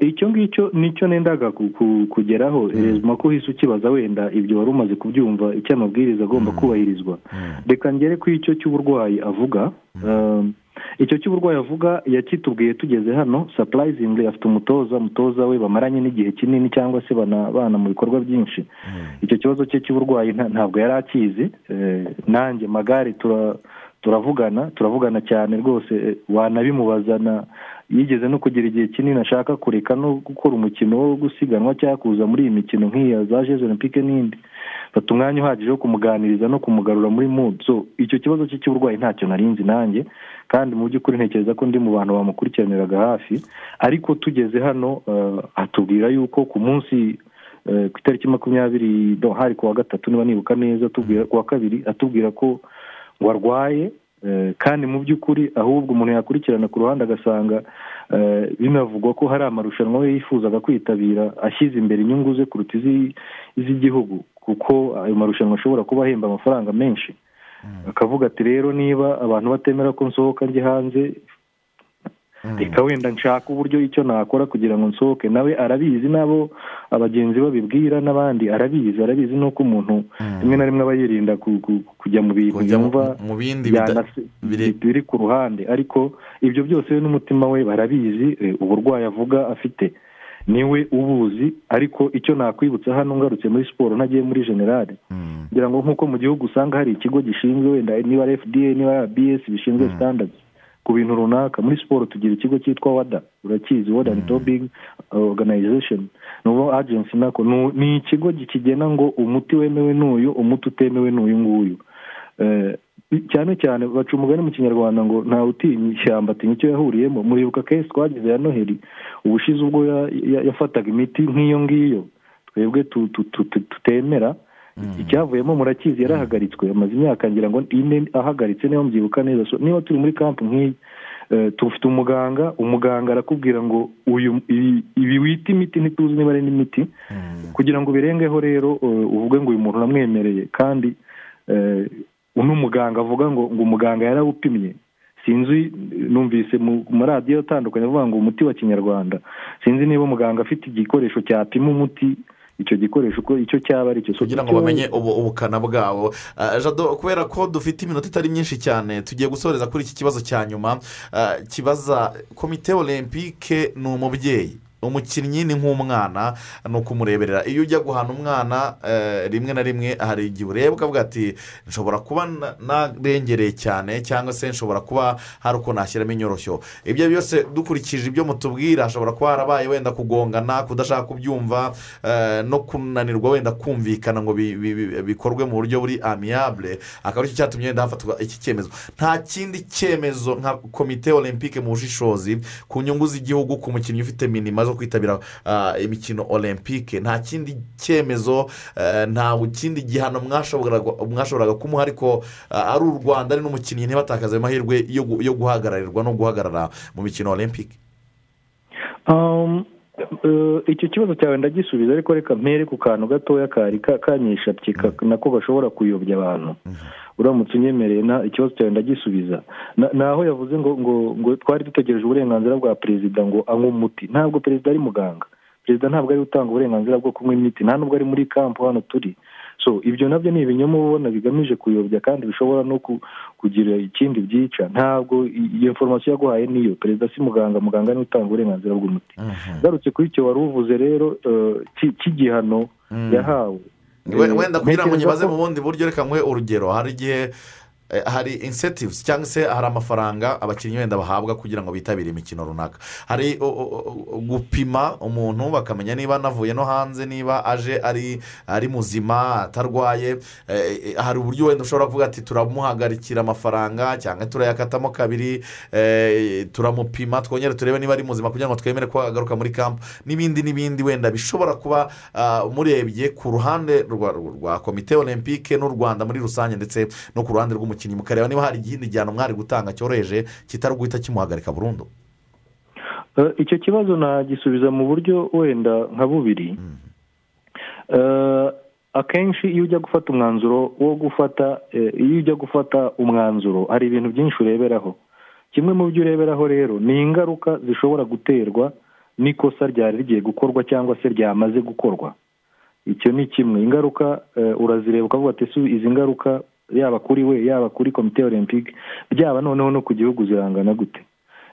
icyo ngicyo ni cyo nendaga ku- ku- kugeraho. Hezima ko uhise ukibaza wenda ibyo wari umaze kubyumva icyo amabwiriza agomba kubahirizwa. Reka ngere ku icyo cy'uburwayi avuga. Ah, icyo cy'uburwayi avuga yakitubwiye tugeze hano sapurayizingi afite umutoza umutoza we bamaranye n'igihe kinini cyangwa se banabana mu bikorwa byinshi. Icyo kibazo cye cy'uburwayi nta- ntabwo yari akizi. Eh, nanjye magare tura- turavugana turavugana cyane rwose eh, wanabimubaza na yigeze no kugira igihe kinini ashaka kureka no gukora umukino wo gusiganwa cyangwa kuza muri iyi mikino nk'iya za jeze olympique n'indi. Fata umwanya uhagije wo kumuganiriza no kumugarura muri mudu icyo kibazo cye cy'uburwayi ntacyo narinzi nanjye kandi mu by'ukuri ntekereza ko ndi mu bantu bamukurikiraniraga hafi. Ariko tugeze hano eh, atubwira yuko ku munsi eh, ku itariki makumyabiri hari ku wa gatatu niba nibuka neza ku wa kabiri atubwira ko ngo arwaye kandi mu by'ukuri ahubwo umuntu yakurikirana ku ruhande agasanga eh, binavugwa ko hari amarushanwa we yifuzaga kwitabira ashyize imbere inyungu ze kuruta izi- iz'igihugu kuko ayo marushanwa ashobora kuba ahemba amafaranga menshi. Akavuga ati rero niba abantu batemera ko nsohoka njye hanze reka wenda nshaka uburyo icyo nakora kugira ngo nsohoke nawe arabizi n'abo abagenzi babibwira n'abandi arabizi arabizi nuko umuntu rimwe na rimwe aba yirinda ku- ku- kujya mu bintu yumva biri- ku ruhande. Ariko ibyo byose we n'umutima we barabizi eh, uburwayi avuga afite. Niwe ubuzi ariko icyo nakwibutsa hano ngarutse muri siporo ntagiye muri generale. Kugira ngo nk'uko mu gihugu usanga hari ikigo gishinzwe wenda niba fda niba bs bishinzwe standards. Ku bintu runaka. Muri siporo tugira ikigo cyitwa wada urakizi. Wada and doping organization. Ni ubu agency nako. Ni ikigo kigena ngo umuti wemewe n'uyu umuti utemewe n'uyu nguyu. Eh, cyane cyane baca umugani mu kinyarwanda ngo ntawe utinya ishyamba atinya icyo yahuriyemo. Muribuka kesi twagize ya noheli ubushize ubwo ya- ya- yafataga imiti nk'iyo ngiyo. Twebwe tu- tu- tu- tu- tutemera. Icyavuyemo murakizi yarahagaritswe. Amaze imyaka ngira ngo ine ahagaritse niba mubyibuka neza. Niba turi muri kampu nk'iyi eh, tufite umuganga. Umuganga arakubwira ngo uyu ibi- wita imiti ntituzi niba ari n'imiti. Kugira ngo ubirengeho rero eh, uvuge ngo uyu muntu uramwemereye kandi eh, uno muganga avuga ngo ngo umuganga yarawupimye. Sinzi numvise mu maradiyo atandukanye avuga ngo umuti wa kinyarwanda. Sinzi niba umuganga afite igikoresho cyapima umuti. Icyo gikoresho uko icyo cyaba ari cyo kugira ngo bamenye ubu- ubukana bwawo Ah, jado kubera ko dufite iminota itari myinshi cyane tugiye gusoreza kuri iki kibazo cya nyuma Ah, kibaza komite olympique ni umubyeyi. Umukinnyi ni nk'umwana ni ukumureberera. Iyo ujya guhana umwana eh, rimwe na rimwe hari igihe ureba ukavuga ati nshobora kuba na- narengereye cyane cyangwa se nshobora kuba hari uko nashyiramo inyoroshyo. Ibyo byose dukurikije ibyo mutubwira hashobora kuba harabaye wenda kugongana kudashaka kubyumva eh, no kunanirwa wenda kumvikana ngo bi- bi- bi- bikorwe mu buryo buri amiyabure akaba ari cyo cyatumye wenda hafatwa iki cyemezo. Nta kindi cyemezo nka komite olympique mu bushishozi ku nyungu z'igihugu ku mukinnyi ufite minima zo kwitabira ah, imikino olympique nta kindi cyemezo eh, nta kindi gihano mwashoboraga kumuha ariko ah, ari u rwanda ari n'umukinnyi ntibatakaze amahirwe yo gu- yo guhagararirwa no guhagarara mu mikino olympique Um, eh, icyo kibazo cyawe ndagisubiza ariko reka mpere ku kantu gatoya kari ka- kanyishabye ka- nako gashobora kuyobya abantu. Uramutse unyemereye na ikibazo cyawe ndagisubiza. Na- ni aho yavuze ngo ngo ngo twari dutegereje uburenganzira bwa perezida ngo anywe umuti. Ntabwo perezida ari muganga. Perezida ntabwo ari utanga uburenganzira bwo kunywa imiti. Nta nubwo ari muri kampu hano turi. So ibyo na byo ni ibinyoma ubona bigamije kuyobya kandi bishobora no ku- kugira ikindi byica. Ntabwo iyo inforomasiyo yaguhaye niyo perezida si muganga. Muganga ni we utanga uburenganzira bw'umuti. Ngarutse kuri icyo wari uvuze rero eh, cy- cy'igihano yahawe. We- Eh, wenda kugira ngo nyibaze mu bundi buryo reka nguhe urugero hari igihe hari insetivuzi cyangwa se hari amafaranga abakinnyi wenda bahabwa kugira ngo bitabire imikino runaka. Hari gupima umuntu bakamenya niba anavuye no hanze niba aje ari ari muzima atarwaye. Eh, eh, hari uburyo wenda ushobora kuvuga ati turamuhagarikira amafaranga cyangwa turayakatamo kabiri eh, turamupima twongere turebe niba ari muzima kugira ngo twemere ko agaruka muri kampu n'ibindi n'ibindi wenda bishobora kuba ah, murebye ku ruhande rwa, komite olympique n'u rwanda muri rusange ndetse no ku ruhande rw'umukinnyi mukareba niba hari ikindi gihano mwari gutanga cyoroheje kitari guhita kimuhagarika burundu. Eh, icyo kibazo nagisubiza mu buryo wenda nka bubiri. Eh, akenshi iyo ujya gufata umwanzuro wo gufata eh, iyo ujya gufata umwanzuro hari ibintu byinshi ureberaho. Kimwe mu byo ureberaho rero ni ingaruka zishobora guterwa n'ikosa ryari rigiye gukorwa cyangwa se ryamaze gukorwa. Icyo ni kimwe. Ingaruka urazireba ukavuga ati "Ese izi ngaruka yaba kuri we yaba kuri komite olympique byaba noneho no ku gihugu zirangana gute?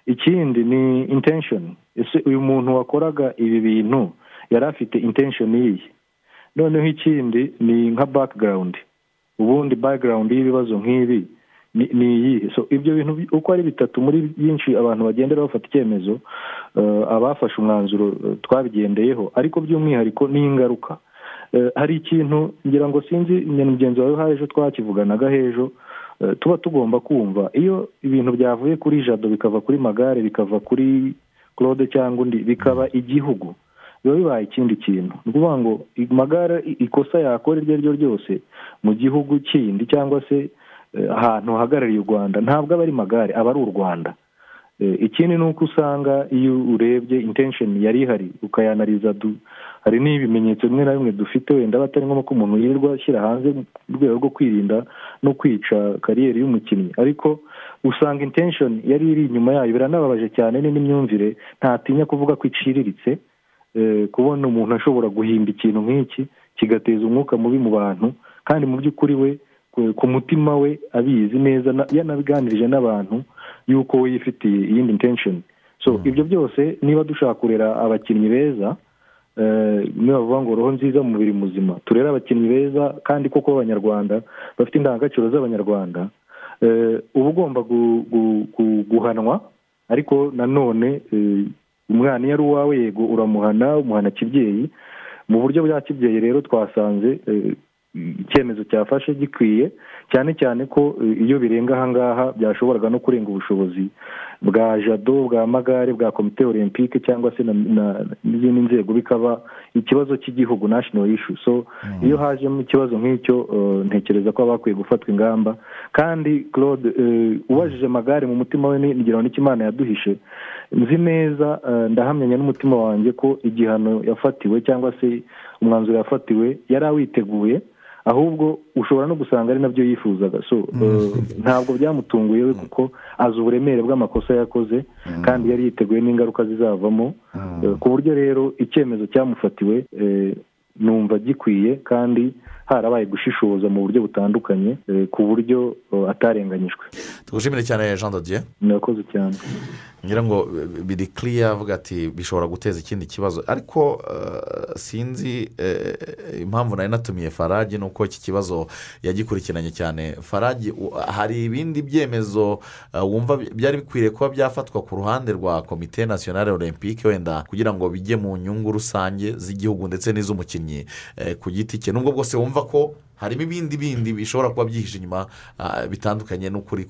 Ikindi ni intention. Ese uyu muntu wakoraga ibi bintu yari afite intention yiye noneho ikindi ni nka background. Ubundi background y'ibibazo nk'ibi ni iyihe? So ibyo bintu bi- uko ari bitatu muri byinshi abantu bagendera bafata icyemezo eh, abafashe umwanzuro eh, twabigendeyeho. Ariko by'umwihariko ni ingaruka Eh, hari ikintu ngira ngo sinzi mugenzi wawe hari ejo twakivuganaga hejo eh, tuba tugomba kumva. Iyo ibintu byavuye kuri jado bikava kuri magare bikava kuri claude cyangwa undi bikaba igihugu. Biba bibaye ikindi kintu. Ni ukuvuga ngo magare ikosa yakora iryo ari ryo ryose mu gihugu kindi cyangwa se eh, ahantu hahagarariye u rwanda ntabwo aba ari magare aba ari u rwanda. Eh, ikindi ni uko usanga iyo urebye intention yari ihari ukayanariza hari n'ibimenyetso bimwe na bimwe dufite wenda aba atari ngombwa ko umuntu yirirwa ashyira hanze mu rwego rwo kwirinda no kwica kariyeri y'umukinnyi. Ariko usanga intention yari iri inyuma yayo biranababaje cyane ni n'imyumvire ntatinya kuvuga ko iciriritse eh, kubona umuntu ashobora guhimba ikintu nk'iki kigateza umwuka mubi mu bantu kandi mu by'ukuri we ku- mutima we abizi neza na- yanabiganirije n'abantu yuko we yifitiye iyindi intention. So ibyo byose niba dushaka kurera abakinnyi beza eh, niba bavuga ngo roho nziza mu mubiri muzima. Turere abakinnyi beza kandi koko b'abanyarwanda bafite indangagaciro z'abanyarwanda. Eh, uba ugomba gu- gu- gu- guhanwa ariko nanone eh, umwana iyo ari uwawe yego uramuhana umuhana kibyeyi. Mu buryo bwa kibyeyi rero twasanze eh, icyemezo cyafashe gikwiye cyane cyane ko eh, iyo birenga ahangaha byashoboraga no kurenga ubushobozi bwa jado bwa magare bwa komite olympique cyangwa se n'izindi nzego bikaba ikibazo cy'igihugu national issue. So iyo hajemo ikibazo nk'icyo eh, ntekereza ko haba hakwiye gufatwa ingamba. Kandi claude eh, ubajije amagare mu mutima we ngira ngo imana yaduhishe. Nzi neza ndahamyanya n'umutima wanjye ko igihano yafatiwe cyangwa se umwanzuro yafatiwe yari awiteguye. Ahubwo ushobora no gusanga ari na byo yifuzaga. So eh, ntabwo byamutunguye we kuko azi uburemere bw'amakosa yakoze kandi yari yiteguye n'ingaruka zizavamo. Eh, ku buryo rero icyemezo cyamufatiwe eh, numva gikwiye kandi harabaye gushishoza mu buryo butandukanye ku buryo atarenganyijwe tugushimire cyane jean dodier murakoze cyane. Ngira ngo biri kiriya avuga ati bishobora guteza ikindi kibazo. Ariko eh, sinzi eh, impamvu nari natumiye farage ni uko iki kibazo yagikurikiranye cyane. Farage u- hari ibindi byemezo eh, wumva byari bikwiriye kuba byafatwa ku ruhande rwa komite nasiyonari olympique wenda kugira ngo bijye mu nyungu rusange z'igihugu ndetse n'iz'umukinnyi ku giti cye. Nubwo bwose wumva ko harimo ibindi bindi bishobora kuba byihishe inyuma bitandukanye n'ukuri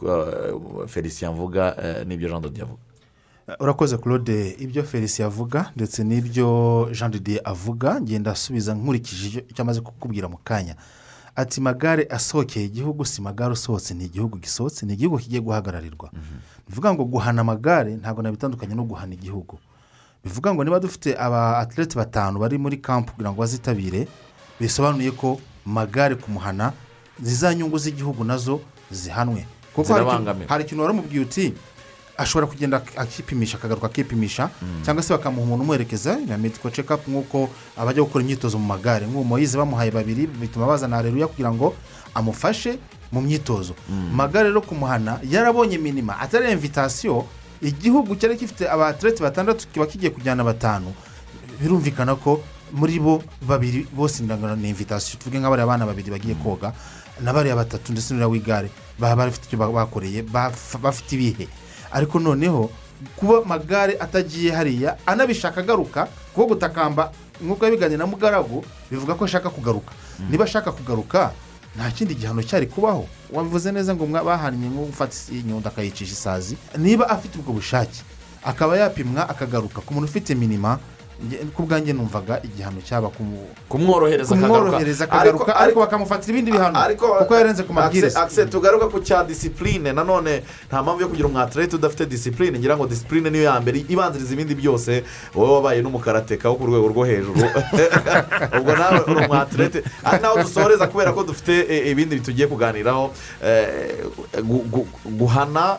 felicien avuga eh, n'ibyo jean dodier avuga. Urakoze claude. Ibyo felicien avuga ndetse n'ibyo jean didier avuga ngenda asubiza nkurikije icyo- amaze kukubwira mu kanya. Ati magare asohokeye igihugu si magare usohotse ni igihugu gisohotse ni igihugu kigiye guhagararirwa bivuga ngo guhana amagare ntabwo nabitandukanye no guhana igihugu. Bivuga ngo niba dufite aba atlete batanu bari muri kampu kugira ngo bazitabire bisobanuye ko magare kumuhana za nyungu z'igihugu na zo zihanwe. Kuko hari ikintu- ikintu waramubwiye uti ashobora kugenda akipimisha akagaruka akipimisha cyangwa se bakamuha umuntu umuherekeza na mediko cekapu nk'uko abajya gukora imyitozo mu magare. Nk'uwo moyize bamuhaye babiri bituma bazana hareruya kugira ngo amufashe mu myitozo. Magare rero kumuhana yarabonye minima. Atari invitasiyo igihugu cyari gifite abatereti batandatu kiba kigiye kujyana batanu. Birumvikana ko muri bo babiri bose indangano ni invitasiyo tuvuge nk'abariya abana babiri bagiye koga na bariya batatu ndetse n'uriya w'igare. Baba bafite icyo bakoreye baf- bafite ibihe. Ariko noneho kuba amagare atagiye hariya anabishaka agaruka kuko gutakamba nk'uko yabiganira na mugaragu bivuga ko ashaka kugaruka. Niba ashaka kugaruka nta kindi gihano cyari kubaho. Wabivuze neza ngo bahannye nko gufata inyundo akayicisha isazi. Niba afite ubwo bushake akaba yapimwa akagaruka ku muntu ufite minima bwanjye numvaga igihano cyaba kumworohereza akagaruka. Ariko- bakamufatira ibindi bihano kuko yarenze ku mabwiriza. akise tugaruka ku cya disipurine nanone nta mpamvu yo kugira umwaterete udafite disipurine ngira ngo disipurine niyo ya mbere ibanziriza ibindi byose. Wowe wabaye n'umukarateka wo ku rwego rwo hejuru. Ubwo nawe uri umwaterete ari naho dusoreza kubera ko dufite eh, ibindi tugiye kuganiraho. Gu- guhana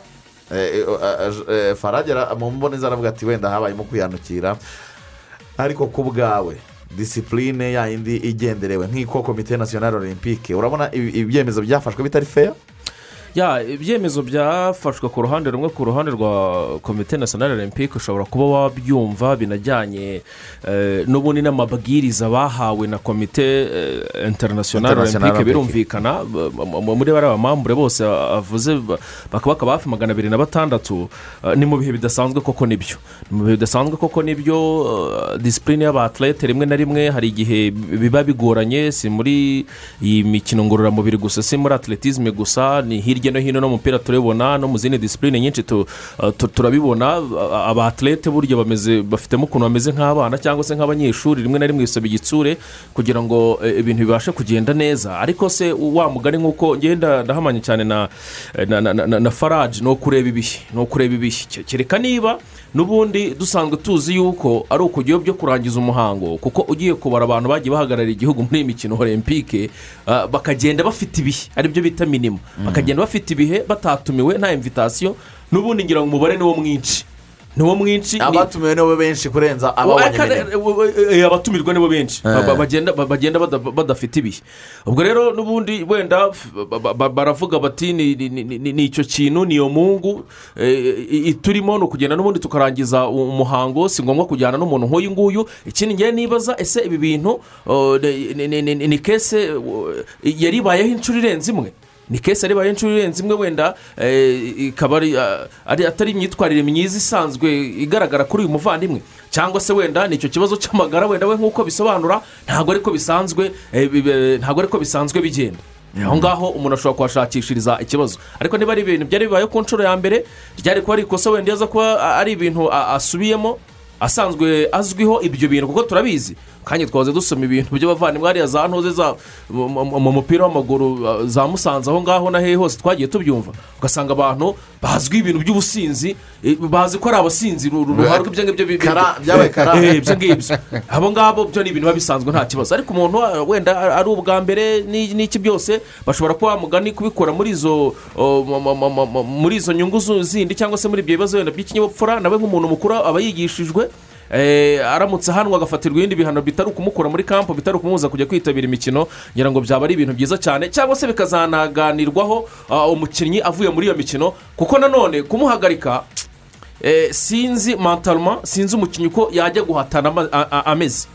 eh, faragera mu mboneza aravuga ati wenda habayemo kwihanukira ariko ku bwawe disipurine yayindi igenderewe. Nk'iko komite nasiyonari olympique. Urabona ibyemezo byafashwe bitari feya ya ibyemezo byafashwe ku ruhande rumwe ku ruhande rwa komite nasiyonari olympique ushobora kuba wabyumva binajyanye eh, n'ubundi n'amabwiriza bahawe na komite eh, interinasiyonari olympique birumvikana. Muri bariya bamambure bose avuze ba- bakaba hafi magana abiri na batandatu. Eh, ni mu bihe bidasanzwe koko ni byo. Ni mu bihe bidasanzwe koko ni byo disipurine y'abatlete rimwe na rimwe hari igihe biba bigoranye. Si muri iyi mikino ngororamubiri gusa si muri atletisme gusa ni hirya no hino no mu mupira turabibona no mu zindi disipurine nyinshi uh, tu- turabibona uh, abatlete burya bafitemo ukuntu bameze nk'abana cyangwa se nk'abanyeshuri rimwe na rimwe bisaba igitsure kugira ngo eh, ibintu bibashe kugenda neza. Ariko se wa mugani nk'uko ngenda ndahamanya cyane na faraje ni ukureba ibihe ni ukureba ibihe. Ke- kereka niba n'ubundi dusanzwe tuzi yuko ari ukujyayo byo kurangiza umuhango kuko ugiye kubara abantu bagiye bahagararira igihugu muri iyi mikino olympique ah, bakagenda bafite ibihe ari byo bita minima bakagenda bafite ibihe batatumiwe nta invitasiyo n'ubundi ngira ngo umubare ni wo mwinshi. Ni wo mwinshi abatumiwe nibo benshi kurenza ababonye Eh, abatumirwa nibo benshi Eh. Ba- ba- bagenda ba- bagenda bada- badafite ibihe ubwo rero n'ubundi wenda baravuga bati ni- icyo kintu ni iyo mungu eh, turimo ni ukugenda n'ubundi tukarangiza umuhango si ngombwa kujyana n'umuntu nk'uyu nguyu ikindi ngiye nibaza ese ibi bintu oh, ni- kese oh, yari ibayeho inshuro irenze imwe ni kese aribaye inshuro irenze imwe wenda eh, ikaba ari ari- atari imyitwarire myiza isanzwe igaragara kuri uyu muvandimwe. Cyangwa se wenda ni icyo kibazo cy'amagara wenda we nk'uko bisobanura ntabwo ariko bisanzwe eh, ntabwo ariko bisanzwe bigenda. Aho ngaho umuntu ashobora kuhashakishiriza ikibazo. Ariko niba ari ibintu byari bibaye ku nshuro ya mbere ryari kuba ari ikosa wenda yaza kuba a- ari ibintu asubiyemo asanzwe azwiho ibyo bintu kuko turabizi kandi twahoze dusoma ibintu by'abavandimwe hariya za ntoze za mu- mu mu mupira w'amaguru uh, za musanze aho ngaho na hehe hose twagiye tubyumva. Ugasanga abantu bazwiho ibintu by'ubusinzi eh, bazi ko ari abasinzi ru- ru- ruharwa ibyo ngibyo kara. Eh, ibyo ngibyo. Abo ngabo byo ni ibintu biba bisanzwe nta kibazo. Ariko umuntu uh, wenda ari ubwa mbere ni- n'iki byose bashobora kuba mugani kubikora muri izo mu- mu- mu- mu- mu- muri izo nyungu zindi cyangwa se muri ibyo bibazo wenda by'ikinyabupfura nawe nk'umuntu mukuru aba yigishijwe eh, aramutse ahanwa agafatirwa ibindi bihano bitari ukumukura muri kampo bitari ukumubuza kujya kwitabira imikino. Ngira ngo byaba ari ibintu byiza cyane cyangwa se bikazanaganirwaho uh, umukinnyi avuye muri iyo mikino. Kuko nanone kumuhagarika eh, sinzi mantalma sinzi umukinnyi uko yajya guhatana ameze.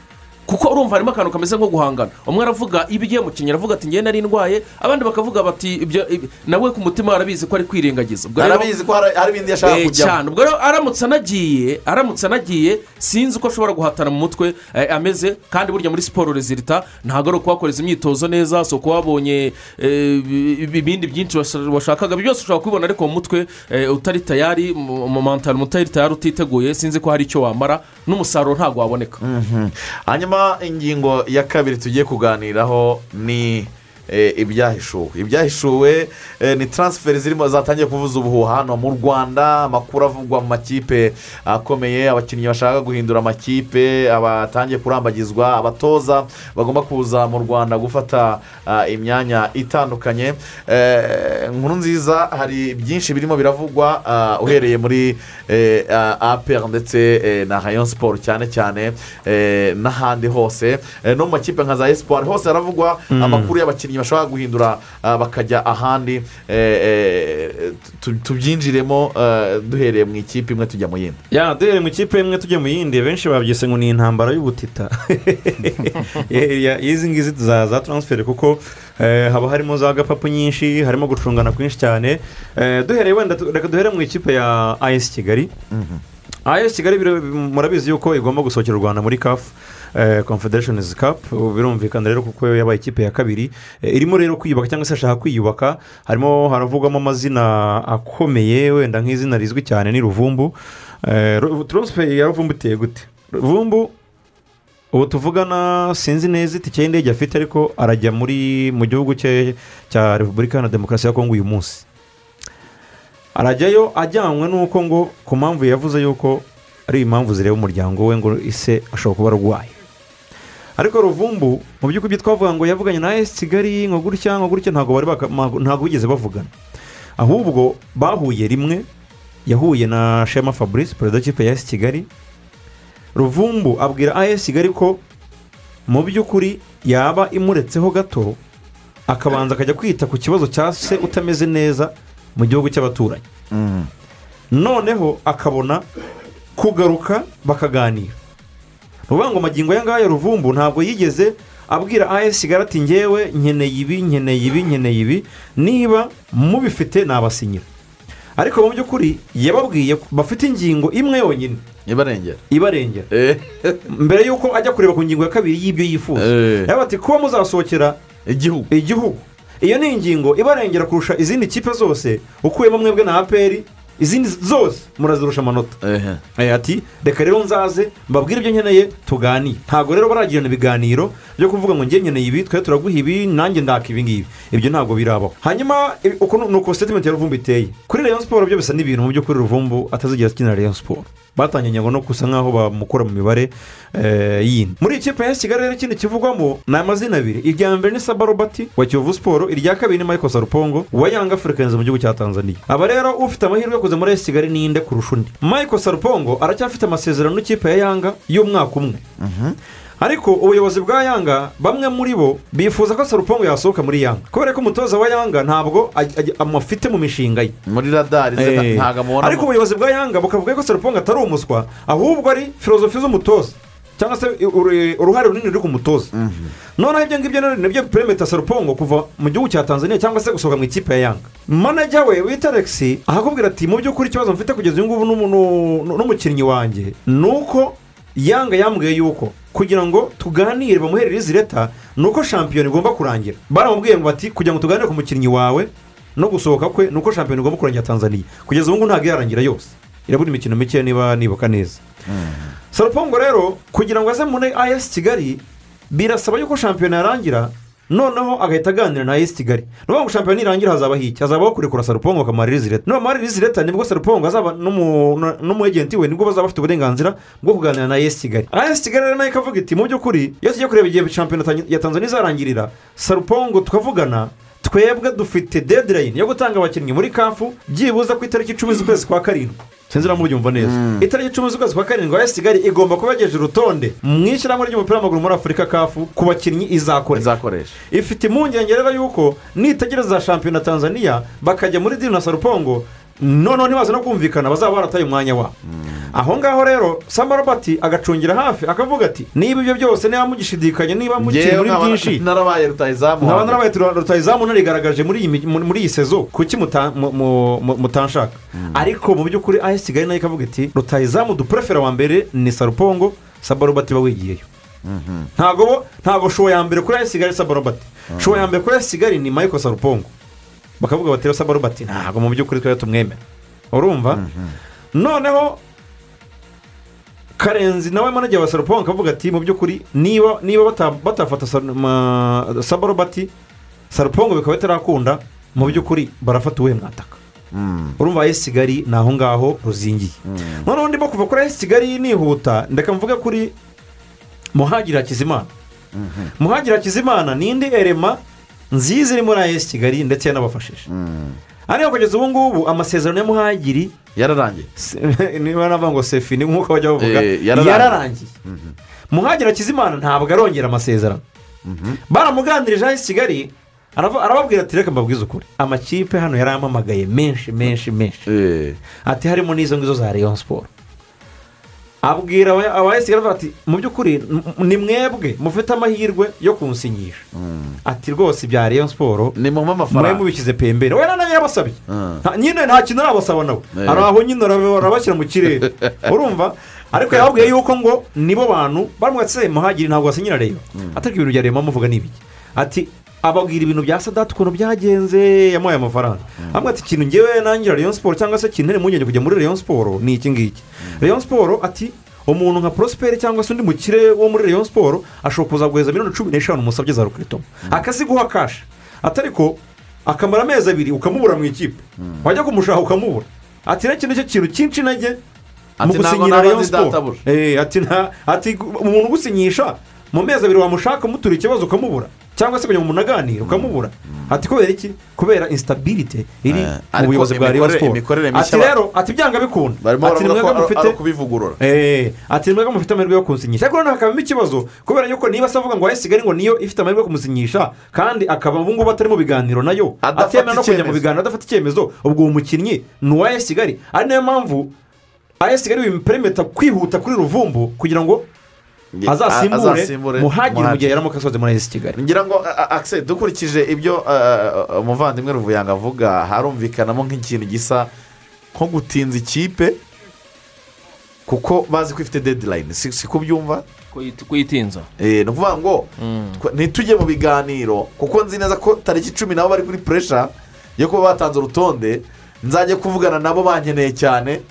Kuko urumva harimo akantu kameze nko guhangana. Umwe aravuga iyo ugiye mukinnyi aravuga ati ngenda nari ndwaye. Abandi bakavuga bati nawe ku mutima arabizi ko ari kwirengagiza. Arabizi ko hari ibindi yashaka Eh, kujyamo ubwo rero aramutse anagiye aramutse anagiye sinzi uko ashobora guhatana mu mutwe eh, ameze kandi burya muri siporo rezilita ntabwo ari ukuhakoreza imyitozo neza si uko wabonye eh, ibi- ibindi byinshi washa- washakaga. Byose ushobora kubibona ariko mu mutwe utari tayari mu mu mantaro utari tayari utiteguye sinzi ko hari icyo wamara n'umusaruro ntabwo waboneka. Mhm. Ingingo ya kabiri tugiye kuganiraho ni ibyahishuwe. Ibyahishuwe eh, ni taransiferi zirimo zatangiye kuvuza ubuhuha hano mu rwanda. Amakuru avugwa mu makipe akomeye. Abakinnyi bashaka guhindura amakipe abatangiye kurambagizwa abatoza bagomba kuza mu rwanda gufata ah, imyanya itandukanye. Eh, inkuru nziza hari byinshi birimo biravugwa ah, uhereye muri eh, ah, ndetse eh, na rayon siporo cyane cyane eh, n'ahandi hose. Eh, no mu makipe nka za esipuwari hose haravugwa Mm. amakuru y'abakinnyi bashobora guhindura ah, bakajya ahandi eh, eh, tu- tubyinjiremo eh, duhereye mu ikipe imwe tujya mu yindi. Ya duhereye mu ikipe imwe tujya mu yindi benshi babyise ngo ni intambara y'ubutita. Eh, y'izi ngizi za za taransiferi kuko eh, haba harimo za gapapu nyinshi harimo gucungana kwinshi cyane. Eh, duhereye wenda reka duhere mu ikipe ya ayesi kigali. Ayesi kigali murabizi yuko igomba gusohokera u rwanda muri kafu confederations cup. Birumvikana rero kuko yabaye ikipe ya kabiri. Eh, irimo rero kwiyubaka cyangwa se ashaka kwiyubaka harimo haravugwamo amazina akomeye wenda nk'izina rizwi cyane ni ruvumbu. Taransiferi ya ruvumbu iteye gute? Ruvumbu ubu tuvugana sinzi neza itike y'indege afite ariko arajya muri mu gihugu cye cya repubulika iharanira demokarasi ya kongo uyu munsi. Arajyayo ajyanywe n'uko ngo ku mpamvu yavuze yuko ari impamvu zireba umuryango we ngo ise ashobora kuba arwaye. Ariko ruvumbu mu by'ukuri twavuga ngo yavuganye na esi kigali ngo gutya ngo gutya ntabwo bari ntabwo bigeze bavugana. Ahubwo bahuye rimwe yahuye na shema fabrice perezida w'ikipe ya esi kigali. Ruvumbu abwira as kigali ko mu by'ukuri yaba imuretseho gato akabanza akajya kwita ku kibazo cya se utameze neza mu gihugu cy'abaturanyi. Noneho akabona kugaruka bakaganira. Ni ukuvuga ngo magingo aya ngaya ruvumbu ntabwo yigeze abwira as kigali ati ngewe nkeneye ibi nkeneye ibi nkeneye ibi. Niba mubifite nabasinyira. Ariko mu by'ukuri yababwiye bafite ingingo imwe yonyine. Ibarengera. Ibarengera. Mbere y'uko ajya kureba ku ngingo ya kabiri y'ibyo yifuza. Yaba ati kuba muzasohokera igihugu. Igihugu. Iyo ni ingingo ibarengera kurusha izindi kipe zose ukuyemo mwebwe na aperi izindi zose murazirusha amanota. Eh, ati reka rero nzaze mbabwire ibyo nkeneye tuganire. Ntabwo rero baragirana ibiganiro byo kuvuga ngo njye nkeneye ibi twe turaguha ibi nanjye ndaka ibi ngibi. Ibyo ntabwo birabaho. Hanyuma ibi- uku ni uko sitatimenti ya ruvumbu iteye. Kuri rayon siporo byo bisa n'ibintu mu by'ukuri ruvumbu atazigera akinira rayon siporo batangiye no gusa nk'aho bamukura mu mibare eh, yindi. Muri iyi kipe ya kigali rero ikindi kivugwamo ni amazina abiri. Irya mbere ni saba robert wa kiyovu siporo irya kabiri ni michael sarupongo wa yanga afurikaniza mu gihugu cya tanzania. Aba rero ufite amahirwe yo kuza muri esi kigali ninde kurusha undi? Michael sarupongo aracyafite amasezerano n'ikipe ya yanga y'umwaka umwe. Ariko ubuyobozi bwa yanga bamwe muri bo bifuza ko sarupongo yasohoka muri yanga. Kubera ko umutoza wa yanga ntabwo amufite mu mishinga ye. Muri radari Eh, ntabwo amubona ariko ubuyobozi bwa yanga bukavuga ko sarupongo atari umuswa ahubwo ari filozofi z'umutoza. Cyangwa se uru- uruhare runini ruri ku mutoza. Noneho ibyo ngibyo ni byo peremeta sarupongo kuva mu gihugu cya tanzania cyangwa se gusohoka mu ikipe ya yanga. Manajya we wita alex ahakubwira ati mu by'ukuri ikibazo mfite kugeza uyu ngubu n'umu- n'u- n'umukinnyi wanjye ni uko yanga yambwiye yuko kugira ngo tuganire bamuherere izi leta ni uko shampiyona igomba kurangira. Baramubwiye ngo bati kugira ngo tuganire ku mukinnyi wawe no gusohoka kwe ni uko shampiyona igomba kurangira tanzania. Kugeza ubu ngubu ntabwo irarangira yose. Irabura imikino mike niba nibuka neza. Sarupongo rero kugira ngo aze muri ayesi kigali birasaba yuko shampiyona yarangira noneho agahita aganira na ayesi kigali. Ni ukuvuga ngo shampiyona nirangira hazabaho iki hazabaho kurekura sarupongo bakamuha irizi leta nibamuha irizi leta ni bwo sarupongo azaba n'umu- ejenti we ni bwo bazaba bafite uburenganzira bwo kuganira na ayesi kigali. Ayesi kigali rero na yo ikavuga iti mu by'ukuri iyo tugiye kureba igihe shampiyona ya tanzania izarangirira sarupongo tukavugana twebwe dufite dedirayini yo gutanga abakinnyi muri kafu byibuze ku itariki icumi z'ukwezi kwa karindwi. Sinzi niba mubyumva neza. Itariki icumi z'ukwezi kwa karindwi ayesi kigali igomba kuba yagejeje urutonde mu ishyirahamwe ry'umupira w'amaguru muri afurika kafu ku bakinnyi izakoresha. Ifite impungenge rero y'uko nitegereza shampiyona tanzania bakajya muri dini na sarupongo noneho ntibaze no kumvikana bazaba barataye umwanya wabo aho ngaho rero samba robert agacungira hafi akavuga ati niba ibyo byose niba mugishidikanya niba mukiri muri byinshi. narabaye rutayizamu nkaba narabaye rutayizamu narigaragaje muri iyi sezo kuki muta- mu- mu- mu- mutanshaka ariko mu by'ukuri ayesi kigali na yo ikavuga iti rutayizamu duprefera wa mbere ni sarupongo saba robert iba wigiyeyo. Ntabwo bo ntabwo showo ya mbere kuri ayesi kigali saba robert. Showo ya mbere kuri ayesi kigali ni mayiko sarupongo bakavuga bati rero saba robert ntabwo mu by'ukuri twari tumwemera urumva? Noneho karenzi nawe manajya wa sarupongo akavuga ati mu by'ukuri niba niba bata- batafata Sa- ma- saba robert sarupongo bikaba bitarakunda mu by'ukuri barafata uwuhe mwataka? Urumva ayesi kigali ni aho ngaho ruzingiye. Noneho ndimo kuva kuri ayesi kigali nihuta ndeka kuri muhagiri hakizimana muhagiri hakizimana ni indi erema nziza iri muri ayesi kigali ndetse yanabafashije. Ariko kugeza ubu ngubu amasezerano ya muhagiri yararangiye. Niba navuga ngo sefi ni nk'uko bajya bavuga. Eh, yararangiye. yararangiye. Muhagiri hakizimana ntabwo arongera amasezerano. Baramuganirije ayesi kigali arababwira ati reka mbabwize ukuri. Amakipe hano yarampamagaye menshi menshi menshi. Ati harimo n'izo ngizo za leon siporo abwira aba- aba kigali ati mu by'ukuri ni mwebwe mufite amahirwe yo kunsinyisha. Ati rwose ibya leon siporo ni mu mwe amafaranga mubishyize pembere we nawe yarabasabye Nta- nyine nta kintu arabasaba nawe. Hari aho nyine arab- arabashyira mu kirere. Urumva? Ariko yababwiye yuko ngo nibo bantu baramwatse muhagiri ntabwo basinyira rero atari ibintu bya rema muvuga ni ibiki? Ati ababwira ibintu bya sadati ukuntu byagenze. Yamuhaye amafaranga. Amwe ati ikintu ngewe nangira leon siporo cyangwa se kintere impungenge kujya muri leon siporo ni iki ngiki? Leon siporo ati umuntu nka prosperi cyangwa se undi mukire wo muri leon siporo ashobora kuza guheza miliyoni cumi n'eshanu musabye za rukiritomo akaziguha kashi atari ko akamara amezi abiri ukamubura mu ikipe. Wajya kumushaka ukamubura. Ati iki ni cyo kintu cyinshi intege mu gusinyira nzi siporo. Eh, ati umuntu ugusinyisha mu mezi abiri wamushaka umutura ikibazo ukamubura. Cyangwa se kugira ngo umuntu aganire ukamubura. Ati kubera iki? Kubera instabirite iri mu ariko buyobozi bwa imikorere- siporo ati rero ati byanga bikunda. Ati ari- mufite Eh, ati nimwebwe mufite amahirwe yo kunsinyisha. Ariko noneho hakabamo ikibazo kubera yuko niba se avuga ngo ayesi kigali ngo niyo ifite amahirwe yo kumusinyisha kandi akaba ubu ngubu atari mu biganiro na yo atemera no kujya mu biganiro adafata icyemezo ubwo uwo mukinnyi ni uwa kigali ari na yo mpamvu ayesi kigali bimuperemeta kwihuta kuri ruvumbu kugira ngo azasimbure muhagire mu gihe yaramuka asoze muri ayesi kigali ngira ngo akise dukurikije ibyo umuvandimwe ruvuyanga avuga harumvikanamo nk'ikintu gisa nko gutinza ikipe kuko bazi ko ifite dedilayini si ko ubyumva Kuyit- kuyitinza Eh, ni ukuvuga ngo twe- ntitujye mu biganiro kuko nzi neza ko tariki cumi nabo bari kuri puresha yo kuba batanze urutonde nzajya kuvugana nabo bankeneye cyane.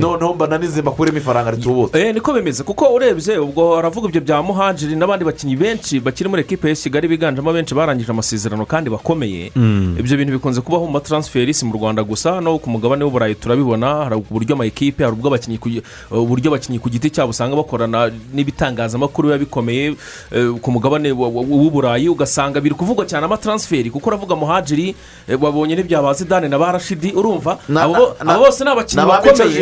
Noneho mbananize mbakuremo ifaranga ritubutse Eh, niko bimeze. Kuko urebye ubwo haravuga ibyo bya muhajiri n'abandi bakinnyi benshi bakiri muri ekipe ya kigali biganjemo benshi barangije amasezerano kandi bakomeye. Mm. ibyo bintu bikunze kubaho mu mataransiferi si mu rwanda gusa no ku mugabane w'uburayi turabibona hari uburyo hari ubwo abakinnyi ku gi- uburyo abakinnyi ku giti cyabo usanga bakorana n'ibitangazamakuru biba bikomeye eh, ku mugabane w'uburayi ugasanga biri kuvugwa cyane amataransiferi kuko uravuga muhajiri eh, wabonye n'ibya ba zidane na ba rashidi urumva Na- abo bose ni abakinnyi bakomeye.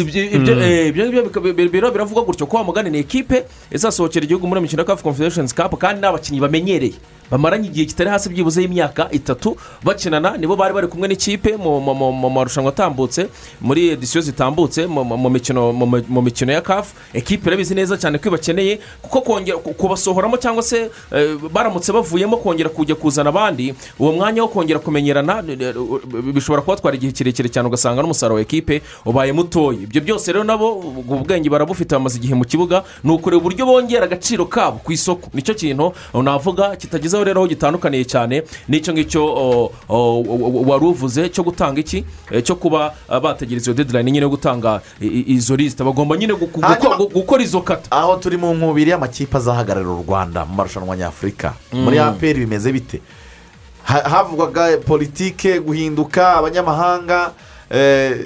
Ibyo- ibyo eh, ibyo ngibyo bika- bi- biro biravuga gutyo ko wamugani ni ekipe izasohokera igihugu muri mikino kafu confederations cup kandi ni abakinnyi bamenyereye. Bamaranye igihe kitari hasi byibuze y'imyaka itatu bakinana nibo bari bari kumwe n'ikipe mu marushanwa atambutse muri edisiyo zitambutse mu- mikino ya kafu ekipe irabizi neza cyane ko ibakeneye kuko kongera ku- kubasohoramo cyangwa se eh, baramutse bavuyemo kongera kujya kuzana abandi uwo mwanya wo kongera kumenyerana eh, eh, kubatwara igihe kirekire cyane ugasanga n'umusaruro wa ekipe ubaye mutoya ibyo byose rero nabo ubwenge barabufite bamaze igihe mu kibuga ni ukureba uburyo bongera agaciro kabo ku isoko. Nicyo kintu navuga kitagezeho rero aho gitandukaniye cyane n'icyo ngicyo wari uvuze cyo gutanga iki? Eh, cyo kuba ah, bategereza iyo dedirayini nyine yo gutanga izo lisite bagomba nyine gukora izo kata aho turi mu nkubiri y'amakipe azahagararira u rwanda mu marushanwa nyafurika. Muri Mm. aperi bimeze bite? Havugwaga politike guhinduka abanyamahanga eh,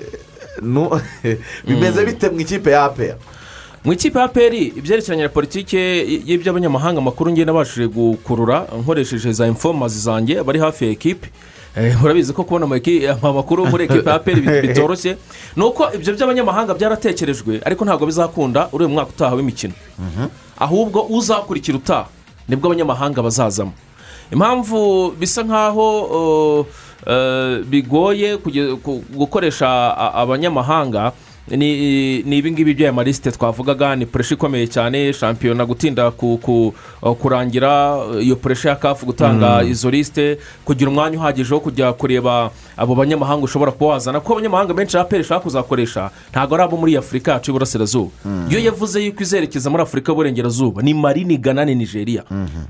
bimeze bite mu ikipe ya aperi mu ikipe ya peri ibyerekeranye na politiki y'iby'abanyamahanga amakuru ngenda nabashije gukurura nkoresheje za infomazi zanjye bari hafi ya ekipe. Eh, urabizi ko kubona amakuru muri ekipe ya peri bit- bitoroshye. Ni uko ibyo by'abanyamahanga byaratekerejwe ariko ntabwo bizakunda uri mu mwaka utaha w'imikino. Ahubwo uzakurikira utaha ni bwo abanyamahanga bazazamo. Impamvu bisa nk'aho uh, uh, bigoye gukoresha a- abanyamahanga ni ni ibingibi by'aya malisite twavugaga ni puresha ikomeye cyane shampiyona gutinda uh, kurangira uh, iyo puresha ya kafu gutanga Mm. izo lisite kugira umwanya uhagije wo kujya kureba abo banyamahanga ushobora kuba wazana kuko abanyamahanga benshi aperi ishaka kuzakoresha ntabwo ari abo muri afurika yacu y'iburasirazuba iyo yavuze yuko izerekeza muri afurika y'uburengerazuba ni mari ni gana ni nigeria.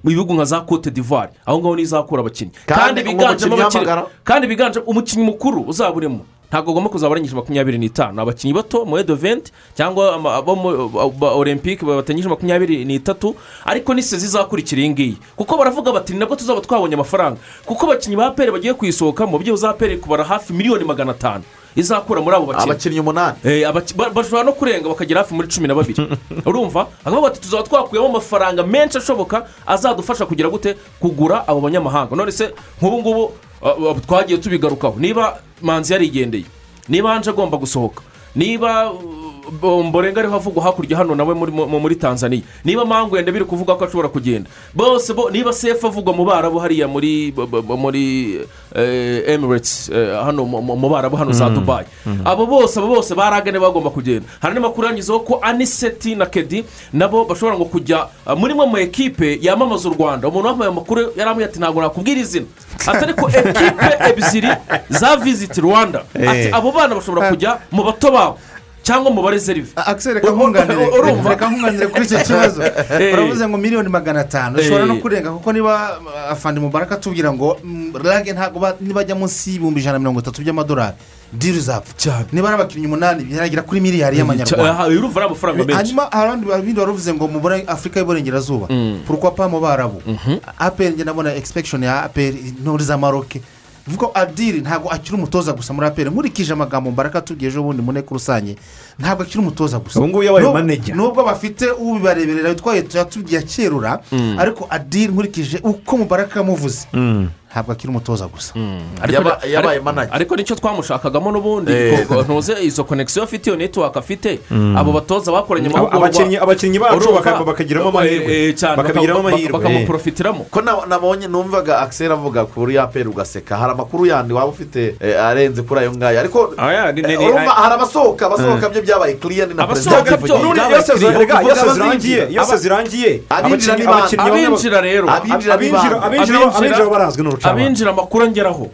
Mu bihugu nka za cote d'ivoire aho ngaho biganjemo umukinnyi abakinnyi kandi biganjemo umukinnyi mukuru uzaba urimo ntabwo agomba kuzaba arangije makumyabiri n'itanu. Ni abakinnyi bato mu edo venti cyangwa abo ba olympique batangije makumyabiri n'itatu ariko n'isezi izakurikira iyi ngiyi. Kuko baravuga bati nabwo tuzaba twabonye amafaranga. Kuko abakinnyi ba peri bagiye kuyisohokamo byo za peri kubara hafi miliyoni magana atanu. Izakura muri abo bakinnyi. Abakinnyi umunani. Eh, bashobora no kurenga bakagera hafi muri cumi na babiri. Urumva? Bakavuga bati tuzaba twakuyemo amafaranga menshi ashoboka azadufasha kugira gute kugura abo banyamahanga. None se nk'ubu ngubu twagiye tubigarukaho. Niba manzi yarigendeye niba anje agomba gusohoka niba mborenga ariho avugwa hakurya hano nawe muri, mu- muri tanzania. Niba mangwende biri kuvuga ko ashobora kugenda. Bose bo niba sefu avugwa mu barabu hariya muri muri eh, emirates eh, hano mu- barabu hano za Mm. dubayi Mm. abo bose abo bose baragane bagomba kugenda. Hari n'amakuru yangizeho ko aniseti na kedi nabo bashobora ngo kujya uh, muri mwe mu ekipe yamamaza u rwanda. Umuntu wambaye amakuru yaramubwiye ati ntabwo nakubwira izina. Atari ko ekipe ebyiri za visiti rwanda. Ati Eh. abo bana bashobora kujya mu bato babo. Cyangwa mu barezerive akiseri reka nkunganire kuri icyo kibazo. Uravuze ngo miliyoni magana atanu ushobora no kurenga kuko niba uh, afande mubaraka atubwira ngo mm, rage ntabwo ba- nibajya munsi y'ibihumbi ijana na mirongo itatu by'amadolari. Diri zapfa niba ari abakinnyi umunani biragera kuri miliyari y'amanyarwanda. Urumva ari amafaranga menshi hanyuma hari abandi wari uvuze ngo mu Bura- afurika y'uburengerazuba. Pourquoi pas mu barabu? Aperi njye ndabona egisipegishoni ya aperi nturi za maroke vuga ko adiri ntabwo akiri umutoza gusa muri aperi nkurikije amagambo mbaraka atubwiye ejo bundi mu nteko rusange ntabwo akiri umutoza gusa Ubu ngubu yabaye manager. nubwo bafite ubibareberera witwaye tuyatubwiye akerura Mm. ariko adiri nkurikije uko mubaraka yamuvuze ntabwo akiri umutoza gusa. Ariko- Yaba- yabaye ariko- ni cyo twamushakagamo n'ubundi. Eh. ko- ntuze izo konegisiyo afite iyo netiwaka afite Mm. abo batoza bakoranye Aba- amahugurwa abakinnyi- bacu bakagiramo amahirwe. Eh, eh, Bakabigiramo baka- amahirwe, baka- bakamuprofitiramo. Ko na- nabonye numvaga akiseri avuga kuri aperi ugaseka hari amakuru yandi waba ufite eh, arenze kuri ayo ngayo ariko eh, ay- hari abasohoka abasohoka byo byabaye kiriyani na perezida iyo sezo Abakiriya, rega, iyo kuvuga sezo irangiye abazinjira. iyo Aba- sezo irangiye Abinjira rero Abinjira barazwi n'urucamanza abinjira amakuru angeraho.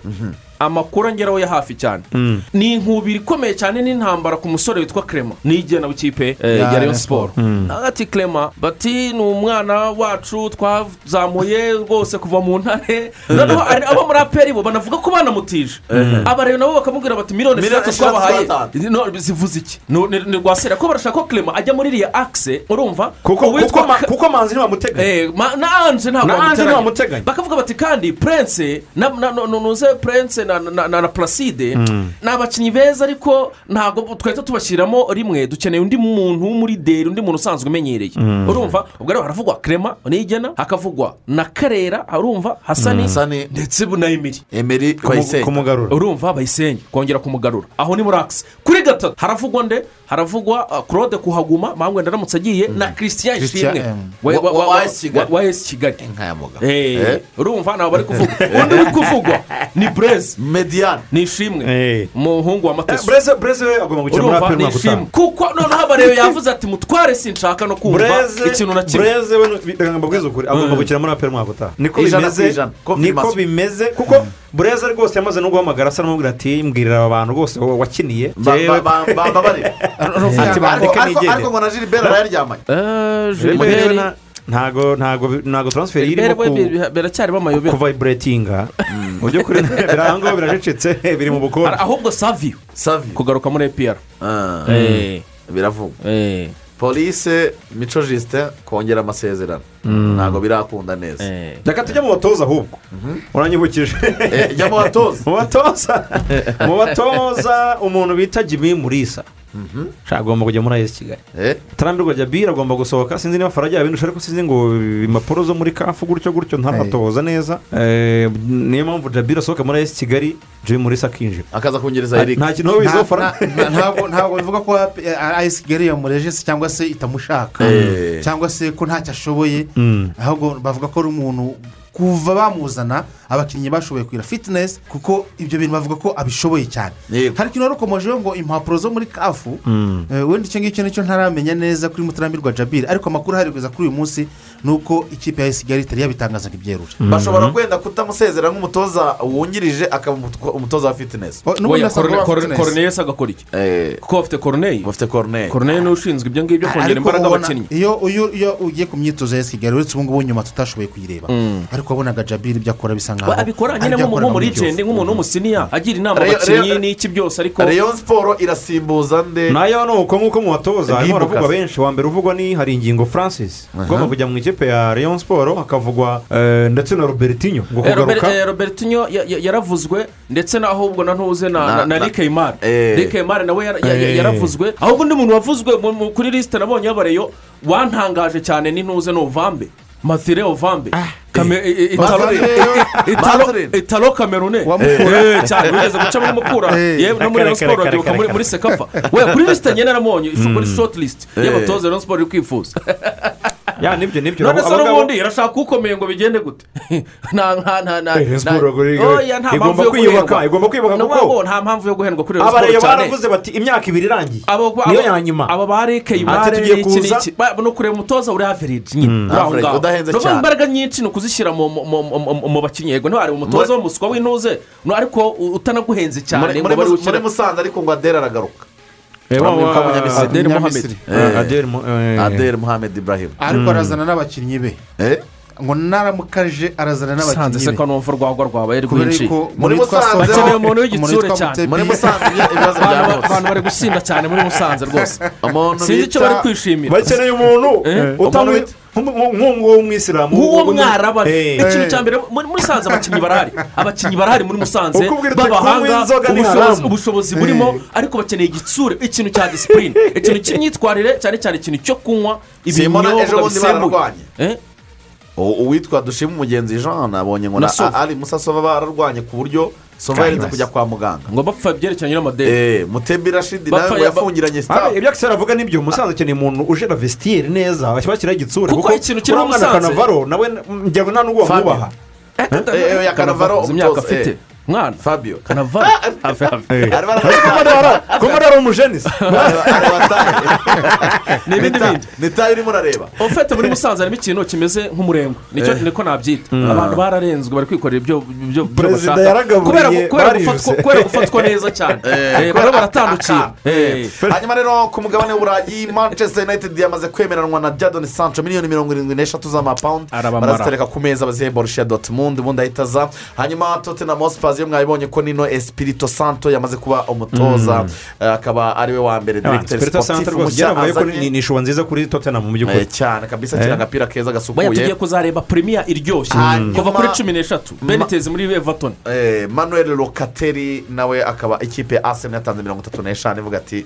Amakuru angeraho ya hafi cyane ni inkubiri ikomeye cyane n'intambara ku musore witwa kerema nigena w'ikipe eh, Ya Rayon siporo Sport. ati kerema bati ni umwana wacu twazamuye rwose kuva mu ntare. Noneho hari abo muri aperi bo banavuga ko banamutije. Abareba nabo bakamubwira bati miliyoni eshatu twabahaye. Zivuze iki? Ni rwasera ko barashaka ko kerema ajya muri iriya akise urumva? Kuko manzi ntibamuteganya. Eh, ma- na anje ntabwo ntibamuteganya. bakavuga bati kandi purense nuze purense na na- na na- na placide. Mm. ni abakinnyi beza ariko ntabwo twahita tubashyiramo rimwe. Dukeneye undi muntu w'umurideri undi muntu usanzwe umenyereye. Mm. urumva? Ubwo rero haravugwa kerema nigena hakavugwa na karera urumva hasani Hasani. ndetse na emiri emeri kumugarura. Urumva bayisenge kongera kumugarura. Aho ni muri akisi kuri gatatu haravugwa nde? Haravugwa uh, claude kuhaguma mpamvu wenda aramutse agiye na christian ishimwe em. wa- esi kigali. Eh, Eh. urumva? Ntabwo bari kuvuga undi uri kuvugwa ni bureze mediyani ni ishimwe Eh. umuhungu wa mateso bureze bureze we agomba gukina muri aperi ishimwe utaha kuko noneho abarebe yavuze ati mutware sinshaka no kumva bureze ikintu na kimwe bureze we reka mbabwize ukuri agomba gukina muri aperi umwaka utaha niko bimeze niko bimeze kuko bureze rwose yamaze no guhamagara asa n'umubwira ati mbwirira aba bantu rwose wa- wakiniye Ba- Jewe- ba- ba- bababarire Ati bandike ariko ngo na gilbert arayaryamanye Eh, na- ntago ntago ntago transfer irimo biracyarimo amayobera kuvayiburetinga mu by'ukuri birango biracecetse biri mu bukonje ahubwo saviyo savi kugaruka muri epr Ah, Eh. biravugwa. Eh, polise mico jisite kongera amasezerano. Ntabwo birakunda neza. Eh. reka tujye mu batoza ahubwo. Uranyibukije. Eh, jya mu batoza mu batoza mu batoza umuntu bita jimmy murisa agomba kujya muri ayesi kigali. Eh, tarambirwa jabira agomba gusohoka. Sinzi niba farajya yabindusha ariko sinzi ngo impapuro zo muri kafu gutyo gutyo ntaratoza neza. Eh, niyo mpamvu jabira asohoka muri ayesi kigali jimmy murisa akinjira. Akaza kungereza eric. nta kintu nta- ntabwo ntabwo bivuga ko ayisi kigali yamureje cyangwa se itamushaka. Eh. cyangwa se ko ntacyo ashoboye. Mm. ahubwo bavuga ko ari umuntu kuva bamuzana abakinnyi bashoboye kugira fitinesi kuko ibyo bintu bavuga ko abishoboye cyane hari ikintu warukomojeho ngo impapuro zo muri kafu Mm. eh, wenda icyo ngicyo ni cyo ntaramenya neza kuri mutarambirwa jabiri ariko amakuru ahari kuri uyu munsi ni uko ikipe ya kigali itari yabitangazaga ibyerure bashobora kwenda kutamusezera nk'umutoza wungirije akaba umutoza wa fitinesi Oh, n'ubundi Oya, asabwa Corne- kuba Corne- fitness. koroneye se agakora iki kuko bafite koroneye bafite koroneye koroneye ni we ushinzwe ibyo ngibyo kongera ariko imbaraga abakinnyi. iyo ugiye ku myitozo ya kigali uretse ubu ngubu nyuma tutashoboye kuyireba. Ariko wabonaga jabiri ibyo akora bisa nkaho abikora nyine nk'umurigende Kiyovu. nk'umuntu w'umusiniya agira inama abakinnyi n'iki byose ariko reyo siporo irasimbuza nde? Nayo ni uko nk'uko mu batoza harimo haravugwa benshi wa mbere uvugwa ni hari ingingo francis. Ugomba kujya mu ikipe ya leon siporo hakavugwa ndetse na robertinho ngo kugaruka robertinho ya- ya- yaravuzwe ndetse na ahubwo na ntuze na Na- na- na na- rike imari Eh. rike imari nawe yara- ya- ya- yaravuzwe ahubwo undi muntu wavuzwe kuri lisite nabonye y'abareyo wantangaje cyane ni ntuze ni ovambe mathire ovambe Kame- i- i- Italo- Mathilde. Italo- Mathilde. italo kamerune Wamukura. Cyane wigeze guca muri mukura yewe no muri rayon siporo urabyibuka muri sekafa we kuri lisite nyine naramubonye ifu muri shoti lisite y'abatoza rayon siporo iri kwifuza ya ni byo ni byo. none se n'ubundi irashaka ukomeye ngo bigende gute? Nta nta nta nta Eh, nta. Igomba kwiyubaka, igomba kwiyubaka kuko- nta mpamvu yo guhendwa kuri siporo cyane. baravuze bati imyaka ibiri irangiye. Niyo ya nyuma abo ba reke Ati imare tugiye n'iki ni ukureba umutoza uri average aho Average, ngaho cyane. imbaraga nyinshi ni ukuzishyira mu- bakinnyi. Yego ntiwari umutoza w'umuswa w'intuze ariko utanaguhenze cyane ngo bari gushyira muri musanze ariko ngo adere aragaruka. Adel muhammed ibrahim. Ariko arazana n'abakinnyi be. Eh? ngo naramukaje arazana n'abakinnyi se be. ko numva urwagwa rwabaye rwinshi Muri Musanze. bakeneye umuntu w'igitsure cyane. Muri musanze ibibazo Abantu- byavutse abantu bari gusinda cyane muri musanze rwose. Sinzi icyo bari kwishimira. Bakeneye umuntu. Eh? Nk'uwo w'umwisilamu nk'uwo mwarabaje Eh. ikintu cya mbere muri musanze abakinnyi barahari. Abakinnyi barahari muri musanze. B'abahanga ubushobozi- burimo ariko bakeneye igitsure ikintu cya disipurine ikintu cy'imyitwarire cyane cyane ikintu cyo kunywa ibinyobwa bisembuye. Eh? Uwitwa dushima umugenzi jean nabonye ngo ari musa sova bararwanye ku buryo sova yarinze kujya kwa muganga. Ngo bapfa byerekeranye n'amadeni. Eh, mutembe rashidi nawe yafungiranye sitafu ibyo akisera avuga ni byo musanze akeneye umuntu ujera vesitiyeri neza bashyiraho igitsure Kuko ikintu kiri uriya mwana kanavaro nawe ngira ngo nta n'ubwo Fabio. wamwubaha Eh, eh, imyaka umutoza, afite. Mwana fabio. Kanavaro hafi hafi Ari umujenisi n'ibindi bindi nitayo urimo urareba ofete muri musanze harimo ikintu kimeze nk'umurengwe ni cyo Eh. niko nabyita abantu bararenzwe bari kwikorera ibyo Perezida yaragaburiye, Kubera- gufatwa- neza cyane. Eh, Eh, bariho baratandukira. hanyuma rero ku mugabane w'uburayi manchester united yamaze kwemeranwa na jadon sancho miliyoni mirongo irindwi n'eshatu z'amapawundi barazitereka ku meza bazihe borussia dortmund ubundi ahita aza. Hanyuma tottenham hotspurs itangaje mwabibonye ko nino esipirito santo yamaze kuba umutoza eh, akaba ari we wa mbere santa siporutifu mushya azanye ni ishuwa nziza kuri tottenham mu by'ukuri. Eh, cyane kabisa akina Eh. agapira keza gasukuye. Tugiye kuzareba premier iryoshye. Hanyuma- kuva kuri cumi n'eshatu. Benitezi muri everton. Manuel lokateri nawe akaba ikipe aseni yatanze mirongo itatu n'eshanu ivuga ati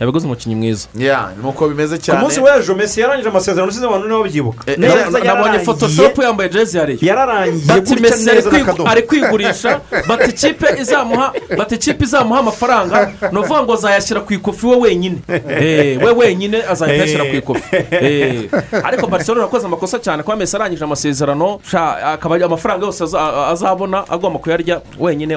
yabigoze umukinnyi mwiza. Ya nuko bimeze ku cyane munsi w'ejo mesi yarangije amasezerano usize abantu niba babyibuka Eh, neza Na- nabonye photoshopu yambaye jezi ya reyo yararangiye gutya neza ari kwigurisha bati ikipe izamuha bati ikipe izamuha amafaranga ni ukuvuga ngo azayashyira ku ikofi we wenyine. Eh, we wenyine azahita ayashyira ku ikofi. Eh, ariko barcelona yakoze amakosa cyane kuba mesi arangije amasezerano akaba amafaranga yose aza- azabona agomba kuyarya wenyine